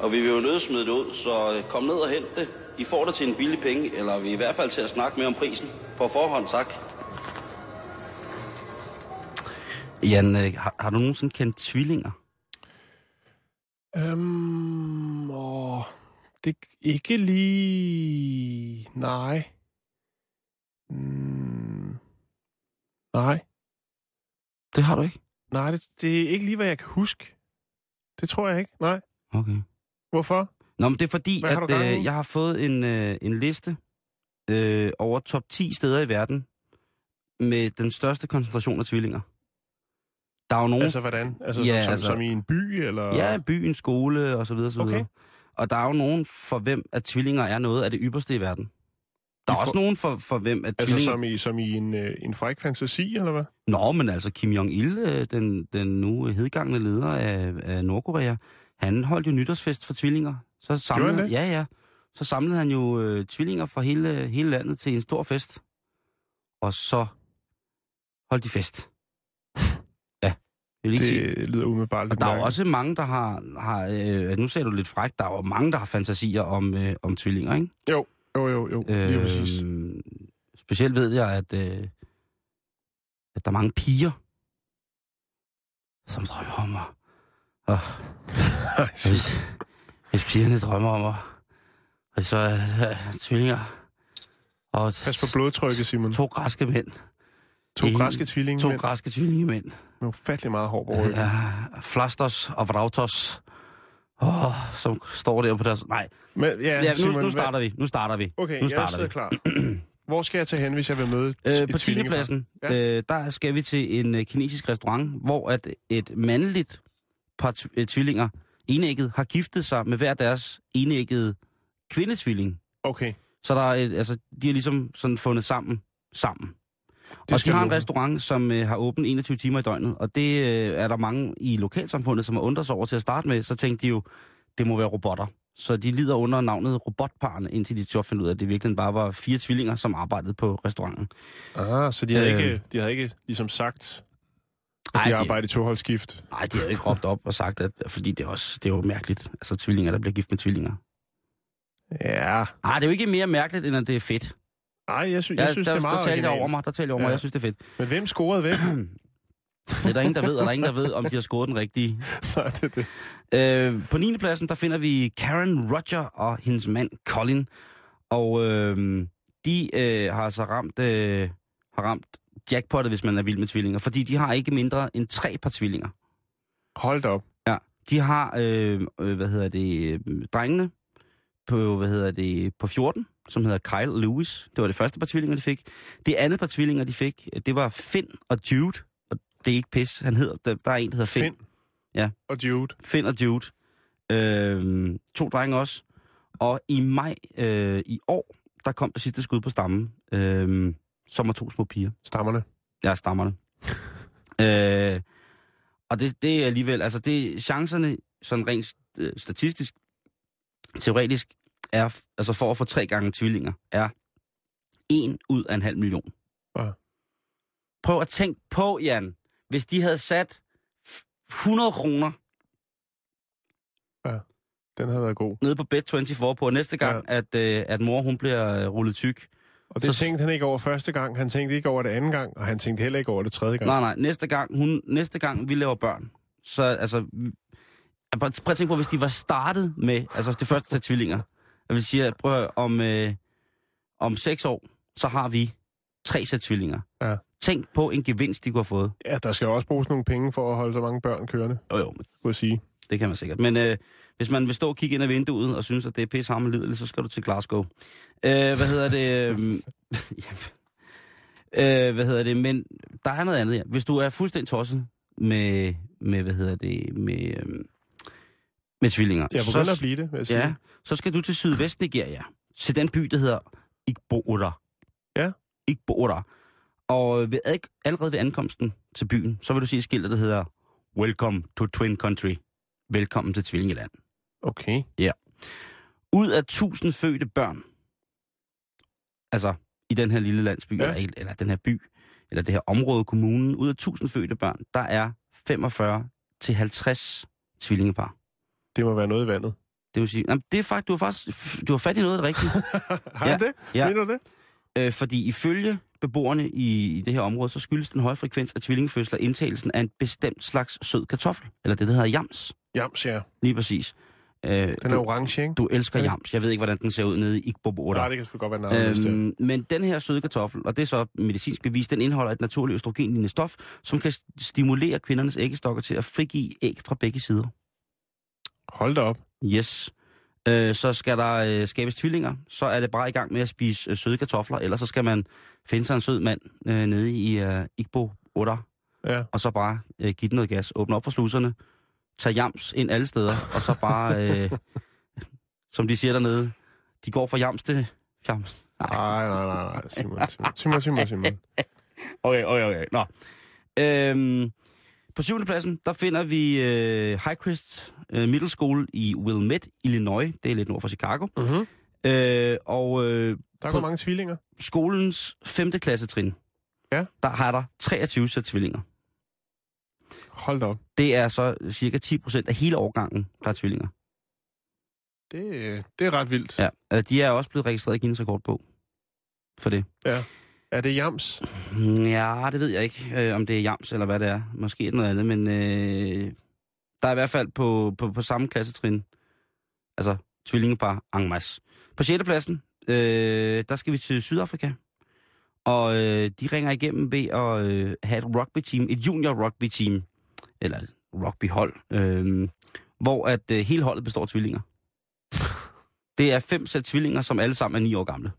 Og vi vil jo nødt smide det ud, så øh, kom ned og hent det. I får det til en billig penge, eller vi er i hvert fald til at snakke med om prisen. På forhånd, tak. Jan, øh, har, har du nogensinde kendt tvillinger? Øhm, åh, det ikke lige... Nej. Mm, nej. Det har du ikke? Nej, det, det er ikke lige, hvad jeg kan huske. Det tror jeg ikke. Nej. Okay. Hvorfor? Nå, men det er fordi, Hvad har at i? øh, jeg har fået en, øh, en liste øh, over top 10 steder i verden med den største koncentration af tvillinger. Der er jo nogen... Altså, hvordan? Altså, Ja, som, altså- som i en by, eller? Ja, byen, skole og så videre, så videre. Okay. Og der er jo nogen, for hvem at tvillinger er noget af det ypperste i verden. Der er I for- også nogen, for, for hvem at Altså, tvillinger... som i, som i en, øh, en fræk fantasi, eller hvad? Nå, men altså Kim Jong-il, øh, den, den nu hedgangende leder af, af Nordkorea, han holdt jo nytårsfest for tvillinger. Så samlede, han det? Ja, ja. Så samlede han jo øh, tvillinger fra hele, hele landet til en stor fest. Og så holdt de fest. Ja, jeg vil ikke sige. Det lyder umiddelbart Og lidt der er jo mærkeligt. også mange, der har, har øh, nu ser du lidt frækt, der er jo mange, der har fantasier om, øh, om tvillinger, ikke? Jo, jo, jo, jo. Lige præcis. Øhm, specielt ved jeg, at, øh, at der er mange piger, som drømmer om at... Og, hvis, hvis pigerne drømmer om at... Og så er øh, tvillinger og Pas på blodtrykket, Simon. to græske mænd. To en- græske tvillinger To græske tvillingemænd. med ufattelig meget hår på ryggen. Ja, Flastos og Vrautos. Oh, som står der på deres... Nej, Men, ja, ja, nu, Simon, nu hvad- starter vi. Nu starter vi. Okay, nu jeg starter sidder vi. klar. Hvor skal jeg tage hen, hvis jeg vil møde Øh, på 10. tvillingepar? pladsen, Ja. øh, der skal vi til en øh, kinesisk restaurant, hvor at et mandligt par øh, tvillinger, enægget, har giftet sig med hver deres enæggede kvindetvilling. Okay, Så der er et, altså, de har ligesom sådan fundet sammen. sammen. Det og de har en restaurant, som øh, har åbent 21 timer i døgnet, og det øh, er der mange i lokalsamfundet, som har undret sig over til at starte med. Så tænkte de jo, det må være robotter. Så de lider under navnet robotparerne, indtil de så fandt ud af, at det virkelig bare var fire tvillinger, som arbejdede på restauranten. Ah, så de havde, Øh. ikke, de havde ikke ligesom sagt, at Ej, de de- arbejder i toholdsskift. Nej, de har jo ikke råbt op og sagt, at, fordi det er, også, det er jo mærkeligt. Altså tvillinger, der bliver gift med tvillinger. Ja. Nej, det er jo ikke mere mærkeligt, end at det er fedt. Ej, jeg, sy- Ja, jeg synes, der, det er meget der talte jeg over mig, der talte jeg over mig, Ja. jeg synes, det er fedt. Men hvem scorede hvem? Det er der ingen, der ved, og der er ingen, der ved, om de har scoret den rigtige. Nej, det er det. Øh, på 9. pladsen, der finder vi Karen Roger og hendes mand Colin. Og øh, de øh, har altså ramt, øh, har ramt jackpottet, hvis man er vild med tvillinger. Fordi de har ikke mindre end tre par tvillinger. Hold da op. Ja, de har, øh, øh, hvad hedder det, øh, drengene på, hvad hedder det, på 14, som hedder Kyle Lewis. Det var det første par tvillinger, de fik. Det andet par tvillinger, de fik, det var Finn og Jude. Og det er ikke pis, han hedder, der, der er en, der hedder Finn. Finn. Ja. Og Jude. Finn og Jude. Øh, to drenge også. Og i maj øh, i år, der kom det sidste skud på stammen, øh, som var to små piger. Stammerne. Ja, stammerne. øh, og det, det er alligevel, altså det, chancerne, sådan rent øh, statistisk, teoretisk, er, altså for at få tre gange tvillinger, er en ud af en halv million. Ja. Prøv at tænke på, Jan, hvis de havde sat f- 100 kroner Den havde været god. nede på Bet24 på, næste gang, ja. at, øh, at mor hun bliver øh, rullet tyk. Og det Så- tænkte han ikke over første gang. Han tænkte ikke over det anden gang, og han tænkte heller ikke over det tredje gang. Nej, nej, næste gang, hun, næste gang vi laver børn, så altså... prøv at tænke på, hvis de var startet med, altså det første til tvillinger. Jeg vil sige, prøv høre, om, øh, om seks år, så har vi tre sæt tvillinger. Ja. Tænk på en gevinst, de kunne have fået. Ja, der skal jo også bruges nogle penge for at holde så mange børn kørende, Jo, jo, kunne jeg sige. det kan man sikkert. Men øh, hvis man vil stå og kigge ind ad vinduet og synes, at det er pisse lideligt, så skal du til Glasgow. Øh, hvad hedder det? Øh, hvad hedder det? Men der er noget andet her. Hvis du er fuldstændig tosset med, med hvad hedder det, med, øh, med tvillinger. Jeg så, begynder at blive det, vil jeg sige. Ja, så skal du til sydvest Nigeria. Til den by, der hedder Igboora. Ja. Igboora. Og ved, allerede ved ankomsten til byen, så vil du se et skilt, der hedder Welcome to Twin Country. Velkommen til Tvillingeland. Okay. Ud af tusind fødte børn, altså i den her lille landsby, Ja. ja. eller, eller den her by, eller det her område, kommunen, ud af tusind fødte børn, der er 45 til 50 tvillingepar. Det må være noget i vandet. Det vil sige, jamen, det er faktisk, du har faktisk, du har fat i noget rigtige. Har Ja, ja. det? ja. Mener du det? Øh, fordi ifølge beboerne i, i det her område, så skyldes den høje frekvens af tvillingefødsler indtagelsen af en bestemt slags sød kartoffel, eller det, der hedder jams, Jams, ja. lige præcis. Øh, Den er du, orange, ikke? du elsker Er det- jams. Jeg ved ikke, hvordan den ser ud nede i Igbo Nej, det kan sgu godt være navnet. Øhm, men den her søde kartoffel, og det er så medicinsk bevis, den indeholder et naturligt østrogenlignende stof, som kan stimulere kvindernes æggestokker til at frigive æg fra begge sider. Hold da op. Yes. Øh, så skal der øh, skabes tvillinger, så er det bare i gang med at spise øh, søde kartofler, ellers så skal man finde sig en sød mand øh, nede i øh, Igbo 8, Ja. og så bare øh, give den noget gas, åbne op for sluserne, tage jams ind alle steder, og så bare, øh, som de siger dernede, de går fra jams til fjams. Nej, nej, nej, nej. Simon, Simon, Simon, Simon, Simon. Okay, okay, okay. Nå. Øhm, på syvende pladsen, der finder vi øh, Highcrest øh, Middle School i Wilmette, Illinois. Det er lidt nord for Chicago. Mm-hmm. Øh, og øh, Der er mange tvillinger. skolens 5. klassetrin, Ja. der har der 23 sæt tvillinger. Hold da op. Det er så cirka 10 procent af hele årgangen, der er tvillinger. Det, det er ret vildt. Ja, øh, de er også blevet registreret i Guinness rekordbog for det. Er det jams? Ja, det ved jeg ikke, øh, om det er jams eller hvad det er. Måske er det noget andet, men øh, der er i hvert fald på, på, på samme klassetrin, altså tvillingepar en masse. På 6. pladsen, øh, der skal vi til Sydafrika, og øh, de ringer igennem ved at øh, have et rugby-team, et junior rugby-team, eller et rugby-hold, øh, hvor at øh, hele holdet består af tvillinger. Det er fem sæt tvillinger, som alle sammen er ni år gamle.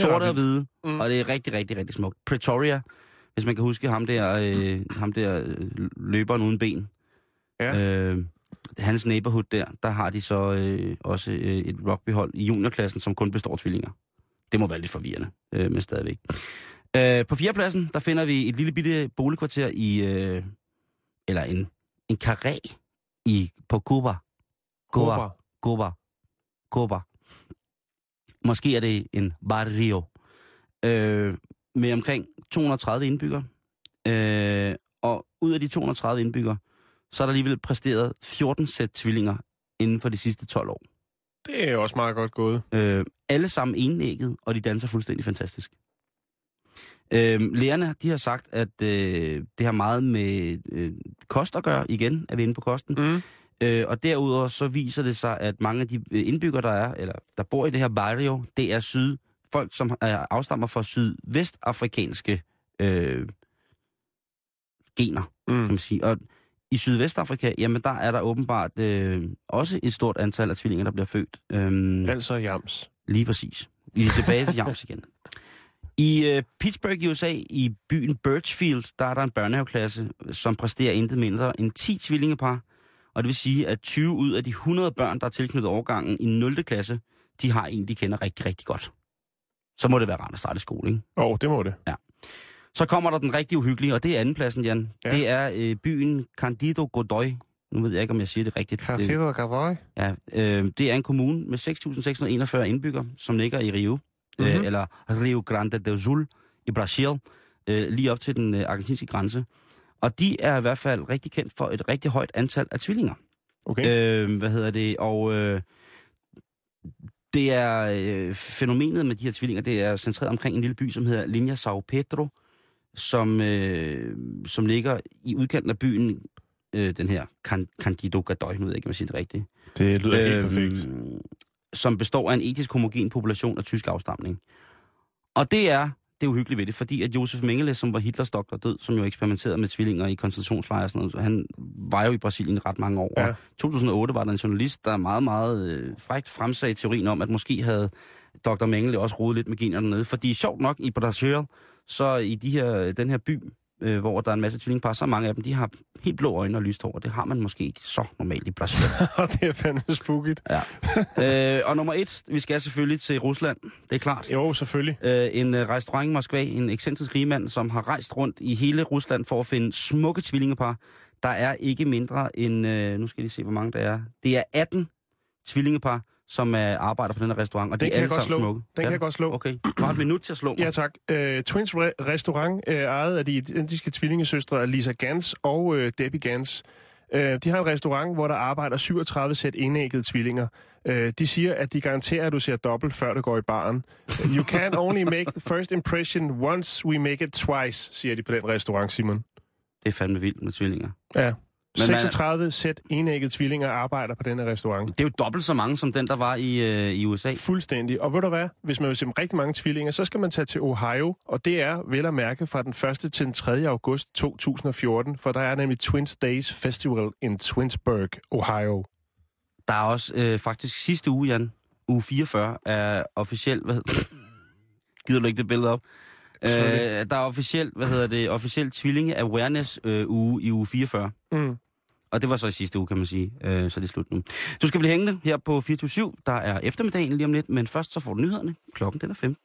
Sorte og hvide, Mm. og det er rigtig, rigtig, rigtig smukt. Pretoria, hvis man kan huske ham der, øh, ham der øh, løberen uden ben. Ja. Øh, hans neighborhood der, der har de så øh, også øh, et rugbyhold i juniorklassen, som kun består af tvillinger. Det må være lidt forvirrende, øh, men stadigvæk. Øh, på fjerdepladsen, der finder vi et lille bitte boligkvarter i, øh, eller en, en karé i, på Cuba. Cuba. Cuba. Cuba. Måske er det en barrio. Øh, med omkring 230 indbyggere. Øh, og ud af de 230 indbyggere, så er der alligevel præsteret 14 sæt tvillinger inden for de sidste 12 år. Det er også meget godt gået. Øh, alle sammen enægget, og de danser fuldstændig fantastisk. Øh, lærerne, de har sagt, at øh, det har meget med øh, kost at gøre. Igen er vi inde på kosten. Mm. Øh, og derudover så viser det sig, at mange af de øh, indbyggere, der er, eller der bor i det her barrio, det er syd, folk, som er afstammer fra sydvestafrikanske øh, gener, Mm. kan man sige. Og i Sydvestafrika, jamen der er der åbenbart øh, også et stort antal af tvillinger, der bliver født. Øhm, Altså jams. Lige præcis. Vi er tilbage til Jams igen. I øh, Pittsburgh, USA, i byen Birchfield, der er der en børnehaveklasse, som præsterer intet mindre end 10 tvillingepar. Og det vil sige, at 20 ud af de 100 børn, der er tilknyttet overgangen i 0. klasse, de har en, de kender rigtig, rigtig godt. Så må det være rart at starte i skole, ikke? Åh, oh, det må det. Så kommer der den rigtig uhyggelige, og det er andenpladsen, Jan. Ja. Ja. Det er øh, byen Candido Godoy. Nu ved jeg ikke, om jeg siger det rigtigt. Og Gavoy. Ja, øh, det er en kommune med 6.641 indbyggere, som ligger i Rio, mm-hmm. øh, Mhm. eller Rio Grande do Sul i Brasil, øh, lige op til den øh, argentinske grænse. Og de er i hvert fald rigtig kendt for et rigtig højt antal af tvillinger. Okay. Øh, hvad hedder det? Og øh, det er øh, fænomenet med de her tvillinger, det er centreret omkring en lille by, som hedder Linha Sao Pedro, som, øh, som ligger i udkanten af byen, øh, den her Can- Candido Godoy, nu ved jeg ikke, om jeg siger det rigtigt Det lyder helt Øhm, perfekt. Som består af en etisk homogen population af tysk afstamning. Og det er det er uhyggeligt ved det, fordi at Josef Mengele, som var Hitlers doktor død, som jo eksperimenterede med tvillinger i koncentrationslejre og sådan noget, han var jo i Brasilien ret mange år. Ja. Ja. 2008 var der en journalist, der meget, meget øh, frækt fremsagde teorien om, at måske havde Dr. Mengele også rodet lidt med generne dernede. Fordi sjovt nok i Brasil, så i de her, den her by, øh, hvor der er en masse tvillingepar, så mange af dem, de har helt blå øjne og lyst hår, det har man måske ikke så normalt i Brasilien. det er fandme spooky. Ja. øh, og nummer et, vi skal selvfølgelig til Rusland, det er klart. Jo, selvfølgelig. Øh, en øh, restaurant i Moskva, en ekscentrisk rigmand, som har rejst rundt i hele Rusland for at finde smukke tvillingepar. Der er ikke mindre end, øh, nu skal jeg lige se, hvor mange der er. Det er 18 tvillingepar, som øh, arbejder på den her restaurant, og Den de er alle godt sammen slå. smukke. Den kan jeg godt slå. Okay, har et minut til at slå mig. Ja, tak. Uh, Twins Re- Restaurant uh, ejet af de identiske tvillingesøstre Lisa Gans og uh, Debbie Gans. Uh, de har en restaurant, hvor der arbejder 37 sæt enæggede tvillinger. Uh, de siger, at de garanterer, at du ser dobbelt, før du går i baren. Uh, you can only make the first impression once we make it twice, siger de på den restaurant, Simon. Det er fandme vildt med tvillinger. Ja. Men man- 36 sæt enæggede tvillinger arbejder på denne restaurant. Det er jo dobbelt så mange som den, der var i, øh, i USA. Fuldstændig. Og ved du hvad? Hvis man vil se rigtig mange tvillinger, så skal man tage til Ohio, og det er vel at mærke fra den 1. til den 3. august 2014, for der er nemlig Twins Days Festival in Twinsburg, Ohio. Der er også øh, faktisk sidste uge, Jan, uge 44, er officielt... Hvad hedder, gider du ikke det billede op? Øh, der er officielt, hvad hedder det, officielt tvillinge awareness øh, uge i uge 44. Mm. Og det var så i sidste uge, kan man sige. Øh, så det er slut nu. Du skal blive hængende her på 24 Der er eftermiddagen lige om lidt, men først så får du nyhederne. Klokken den er 5.